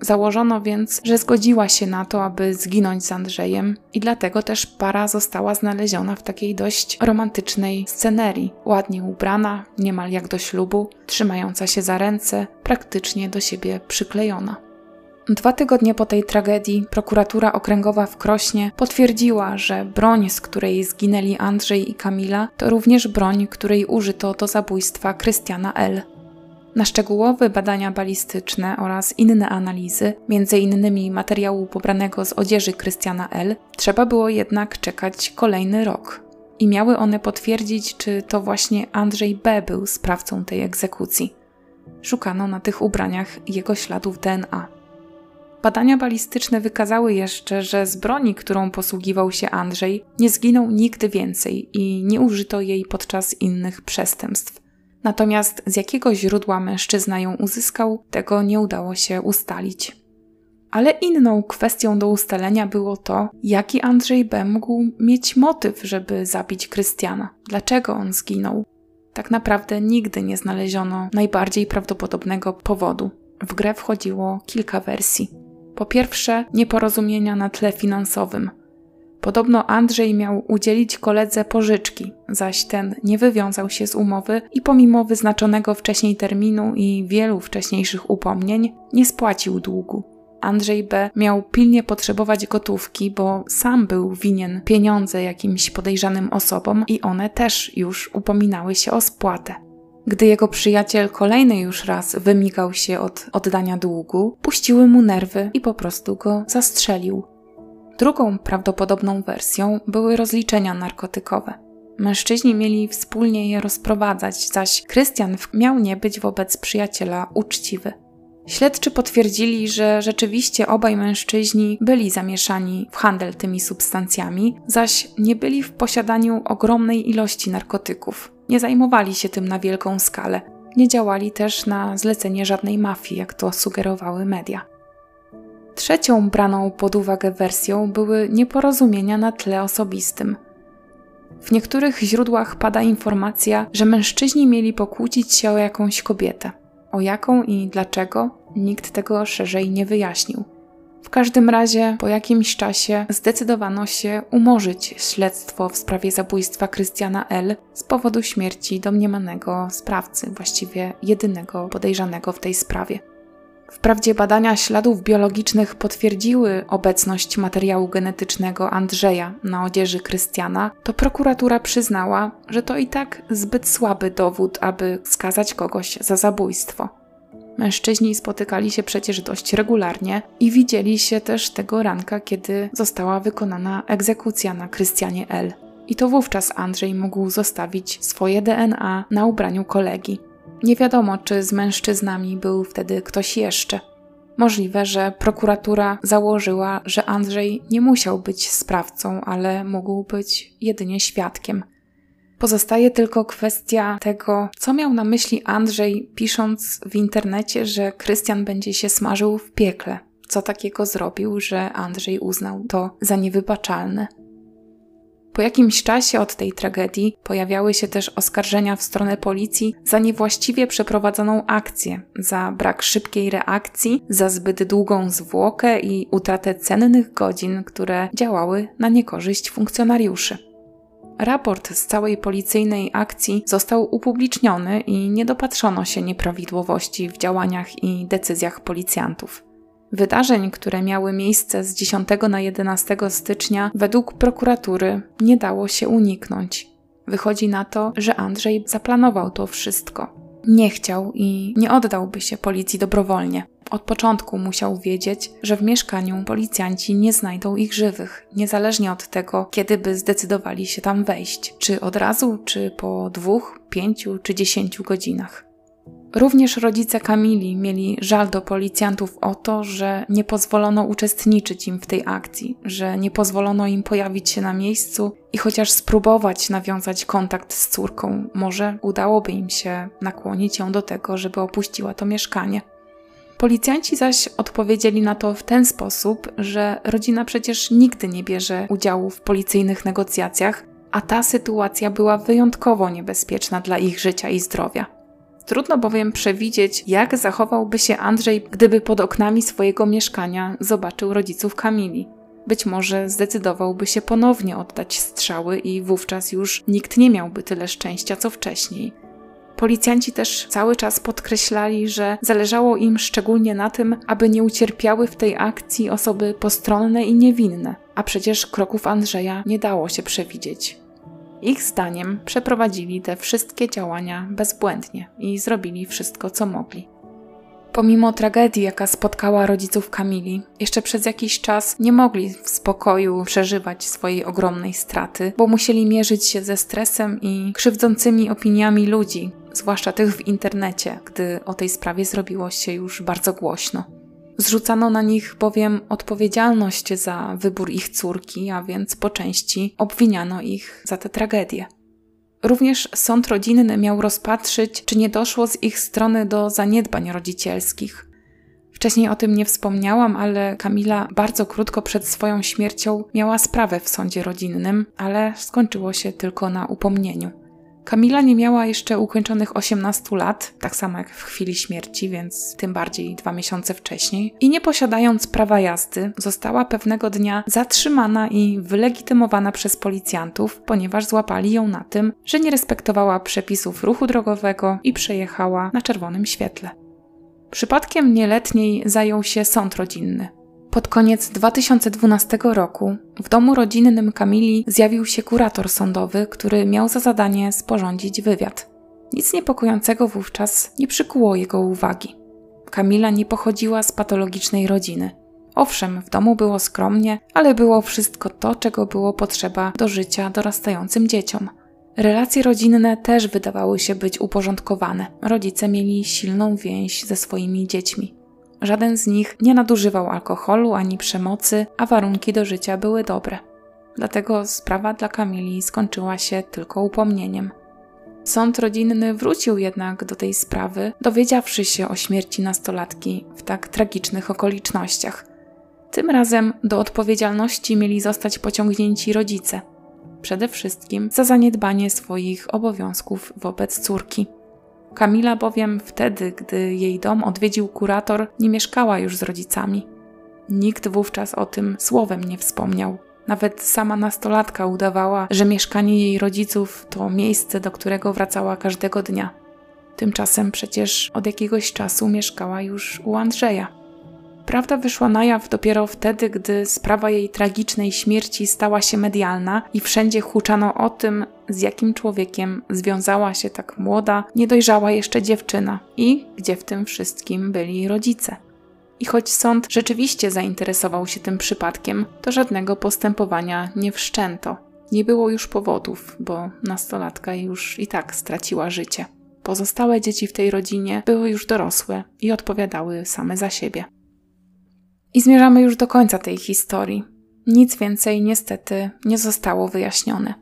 Założono więc, że zgodziła się na to, aby zginąć z Andrzejem, i dlatego też para została znaleziona w takiej dość romantycznej scenerii. Ładnie ubrana, niemal jak do ślubu, trzymająca się za ręce, praktycznie do siebie przyklejona. Dwa tygodnie po tej tragedii prokuratura okręgowa w Krośnie potwierdziła, że broń, z której zginęli Andrzej i Kamila, to również broń, której użyto do zabójstwa Krystiana L. Na szczegółowe badania balistyczne oraz inne analizy, m.in. materiału pobranego z odzieży Krystiana L., trzeba było jednak czekać kolejny rok. I miały one potwierdzić, czy to właśnie Andrzej B. był sprawcą tej egzekucji. Szukano na tych ubraniach jego śladów DNA. Badania balistyczne wykazały jeszcze, że z broni, którą posługiwał się Andrzej, nie zginął nigdy więcej i nie użyto jej podczas innych przestępstw. Natomiast z jakiego źródła mężczyzna ją uzyskał, tego nie udało się ustalić. Ale inną kwestią do ustalenia było to, jaki Andrzej B. mógł mieć motyw, żeby zabić Krystiana. Dlaczego on zginął? Tak naprawdę nigdy nie znaleziono najbardziej prawdopodobnego powodu. W grę wchodziło kilka wersji. Po pierwsze, nieporozumienia na tle finansowym. Podobno Andrzej miał udzielić koledze pożyczki, zaś ten nie wywiązał się z umowy i pomimo wyznaczonego wcześniej terminu i wielu wcześniejszych upomnień nie spłacił długu. Andrzej B. miał pilnie potrzebować gotówki, bo sam był winien pieniądze jakimś podejrzanym osobom i one też już upominały się o spłatę. Gdy jego przyjaciel kolejny już raz wymigał się od oddania długu, puściły mu nerwy i po prostu go zastrzelił. Drugą prawdopodobną wersją były rozliczenia narkotykowe. Mężczyźni mieli wspólnie je rozprowadzać, zaś Krystian miał nie być wobec przyjaciela uczciwy. Śledczy potwierdzili, że rzeczywiście obaj mężczyźni byli zamieszani w handel tymi substancjami, zaś nie byli w posiadaniu ogromnej ilości narkotyków. Nie zajmowali się tym na wielką skalę. Nie działali też na zlecenie żadnej mafii, jak to sugerowały media. Trzecią braną pod uwagę wersją były nieporozumienia na tle osobistym. W niektórych źródłach pada informacja, że mężczyźni mieli pokłócić się o jakąś kobietę. O jaką i dlaczego, nikt tego szerzej nie wyjaśnił. W każdym razie po jakimś czasie zdecydowano się umorzyć śledztwo w sprawie zabójstwa Krystiana L. z powodu śmierci domniemanego sprawcy, właściwie jedynego podejrzanego w tej sprawie. Wprawdzie badania śladów biologicznych potwierdziły obecność materiału genetycznego Andrzeja na odzieży Krystiana, to prokuratura przyznała, że to i tak zbyt słaby dowód, aby skazać kogoś za zabójstwo. Mężczyźni spotykali się przecież dość regularnie i widzieli się też tego ranka, kiedy została wykonana egzekucja na Krystianie L. I to wówczas Andrzej mógł zostawić swoje DNA na ubraniu kolegi. Nie wiadomo, czy z mężczyznami był wtedy ktoś jeszcze. Możliwe, że prokuratura założyła, że Andrzej nie musiał być sprawcą, ale mógł być jedynie świadkiem. Pozostaje tylko kwestia tego, co miał na myśli Andrzej, pisząc w internecie, że Krystian będzie się smażył w piekle. Co takiego zrobił, że Andrzej uznał to za niewybaczalne. Po jakimś czasie od tej tragedii pojawiały się też oskarżenia w stronę policji za niewłaściwie przeprowadzoną akcję, za brak szybkiej reakcji, za zbyt długą zwłokę i utratę cennych godzin, które działały na niekorzyść funkcjonariuszy. Raport z całej policyjnej akcji został upubliczniony i nie dopatrzono się nieprawidłowości w działaniach i decyzjach policjantów. Wydarzeń, które miały miejsce z 10 na 11 stycznia, według prokuratury nie dało się uniknąć. Wychodzi na to, że Andrzej zaplanował to wszystko. Nie chciał i nie oddałby się policji dobrowolnie. Od początku musiał wiedzieć, że w mieszkaniu policjanci nie znajdą ich żywych, niezależnie od tego, kiedy by zdecydowali się tam wejść czy od razu, czy po dwóch, pięciu czy dziesięciu godzinach. Również rodzice Kamili mieli żal do policjantów o to, że nie pozwolono uczestniczyć im w tej akcji, że nie pozwolono im pojawić się na miejscu i chociaż spróbować nawiązać kontakt z córką, może udałoby im się nakłonić ją do tego, żeby opuściła to mieszkanie. Policjanci zaś odpowiedzieli na to w ten sposób, że rodzina przecież nigdy nie bierze udziału w policyjnych negocjacjach, a ta sytuacja była wyjątkowo niebezpieczna dla ich życia i zdrowia. Trudno bowiem przewidzieć, jak zachowałby się Andrzej, gdyby pod oknami swojego mieszkania zobaczył rodziców Kamili. Być może zdecydowałby się ponownie oddać strzały i wówczas już nikt nie miałby tyle szczęścia co wcześniej. Policjanci też cały czas podkreślali, że zależało im szczególnie na tym, aby nie ucierpiały w tej akcji osoby postronne i niewinne, a przecież kroków Andrzeja nie dało się przewidzieć. Ich zdaniem przeprowadzili te wszystkie działania bezbłędnie i zrobili wszystko, co mogli. Pomimo tragedii, jaka spotkała rodziców Kamili, jeszcze przez jakiś czas nie mogli w spokoju przeżywać swojej ogromnej straty, bo musieli mierzyć się ze stresem i krzywdzącymi opiniami ludzi, zwłaszcza tych w internecie, gdy o tej sprawie zrobiło się już bardzo głośno. Zrzucano na nich bowiem odpowiedzialność za wybór ich córki, a więc po części obwiniano ich za tę tragedię. Również sąd rodzinny miał rozpatrzyć, czy nie doszło z ich strony do zaniedbań rodzicielskich. Wcześniej o tym nie wspomniałam, ale Kamila bardzo krótko przed swoją śmiercią miała sprawę w sądzie rodzinnym, ale skończyło się tylko na upomnieniu. Kamila nie miała jeszcze ukończonych 18 lat, tak samo jak w chwili śmierci, więc tym bardziej dwa miesiące wcześniej, i nie posiadając prawa jazdy, została pewnego dnia zatrzymana i wylegitymowana przez policjantów, ponieważ złapali ją na tym, że nie respektowała przepisów ruchu drogowego i przejechała na czerwonym świetle. Przypadkiem nieletniej zajął się sąd rodzinny. Pod koniec 2012 roku w domu rodzinnym Kamili zjawił się kurator sądowy, który miał za zadanie sporządzić wywiad. Nic niepokojącego wówczas nie przykuło jego uwagi. Kamila nie pochodziła z patologicznej rodziny. Owszem, w domu było skromnie, ale było wszystko to, czego było potrzeba do życia dorastającym dzieciom. Relacje rodzinne też wydawały się być uporządkowane. Rodzice mieli silną więź ze swoimi dziećmi. Żaden z nich nie nadużywał alkoholu ani przemocy, a warunki do życia były dobre. Dlatego sprawa dla Kamili skończyła się tylko upomnieniem. Sąd rodzinny wrócił jednak do tej sprawy, dowiedziawszy się o śmierci nastolatki w tak tragicznych okolicznościach. Tym razem do odpowiedzialności mieli zostać pociągnięci rodzice, przede wszystkim za zaniedbanie swoich obowiązków wobec córki. Kamila bowiem wtedy, gdy jej dom odwiedził kurator, nie mieszkała już z rodzicami. Nikt wówczas o tym słowem nie wspomniał. Nawet sama nastolatka udawała, że mieszkanie jej rodziców to miejsce, do którego wracała każdego dnia. Tymczasem przecież od jakiegoś czasu mieszkała już u Andrzeja. Prawda wyszła na jaw dopiero wtedy, gdy sprawa jej tragicznej śmierci stała się medialna i wszędzie huczano o tym, z jakim człowiekiem związała się tak młoda, niedojrzała jeszcze dziewczyna i gdzie w tym wszystkim byli rodzice. I choć sąd rzeczywiście zainteresował się tym przypadkiem, to żadnego postępowania nie wszczęto. Nie było już powodów, bo nastolatka już i tak straciła życie. Pozostałe dzieci w tej rodzinie były już dorosłe i odpowiadały same za siebie. I zmierzamy już do końca tej historii. Nic więcej niestety nie zostało wyjaśnione.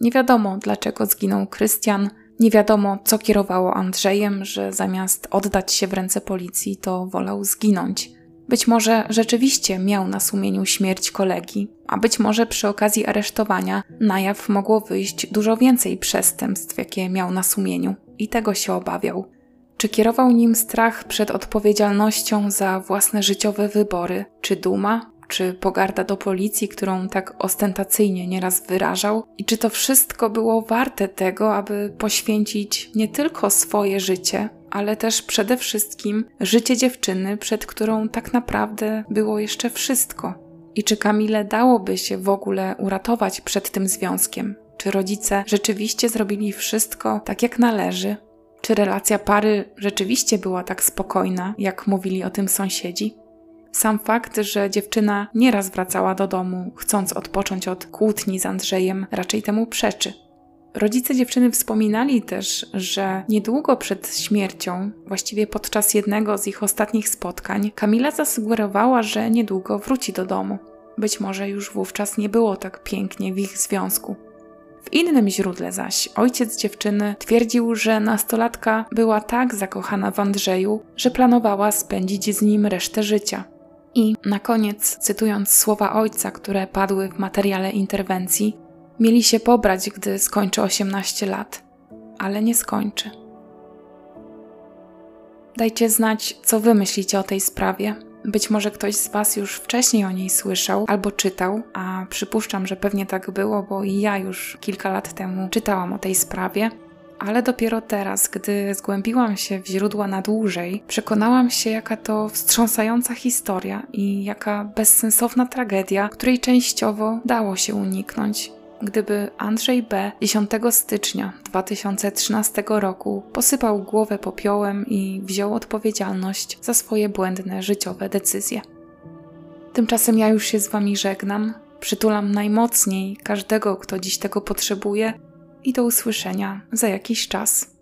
Nie wiadomo, dlaczego zginął Krystian, nie wiadomo, co kierowało Andrzejem, że zamiast oddać się w ręce policji, to wolał zginąć. Być może rzeczywiście miał na sumieniu śmierć kolegi, a być może przy okazji aresztowania na jaw mogło wyjść dużo więcej przestępstw, jakie miał na sumieniu, i tego się obawiał. Czy kierował nim strach przed odpowiedzialnością za własne życiowe wybory, czy duma, czy pogarda do policji, którą tak ostentacyjnie nieraz wyrażał, i czy to wszystko było warte tego, aby poświęcić nie tylko swoje życie, ale też przede wszystkim życie dziewczyny, przed którą tak naprawdę było jeszcze wszystko. I czy Kamile dałoby się w ogóle uratować przed tym związkiem? Czy rodzice rzeczywiście zrobili wszystko tak jak należy, czy relacja pary rzeczywiście była tak spokojna, jak mówili o tym sąsiedzi? Sam fakt, że dziewczyna nieraz wracała do domu, chcąc odpocząć od kłótni z Andrzejem, raczej temu przeczy. Rodzice dziewczyny wspominali też, że niedługo przed śmiercią, właściwie podczas jednego z ich ostatnich spotkań, Kamila zasugerowała, że niedługo wróci do domu. Być może już wówczas nie było tak pięknie w ich związku. W innym źródle zaś ojciec dziewczyny twierdził, że nastolatka była tak zakochana w Andrzeju, że planowała spędzić z nim resztę życia. I na koniec, cytując słowa ojca, które padły w materiale interwencji, mieli się pobrać, gdy skończy 18 lat, ale nie skończy. Dajcie znać, co wy myślicie o tej sprawie. Być może ktoś z Was już wcześniej o niej słyszał albo czytał, a przypuszczam, że pewnie tak było, bo i ja już kilka lat temu czytałam o tej sprawie. Ale dopiero teraz, gdy zgłębiłam się w źródła na dłużej, przekonałam się, jaka to wstrząsająca historia i jaka bezsensowna tragedia, której częściowo dało się uniknąć gdyby Andrzej B. 10 stycznia 2013 roku posypał głowę popiołem i wziął odpowiedzialność za swoje błędne życiowe decyzje. Tymczasem ja już się z Wami żegnam, przytulam najmocniej każdego, kto dziś tego potrzebuje i do usłyszenia za jakiś czas.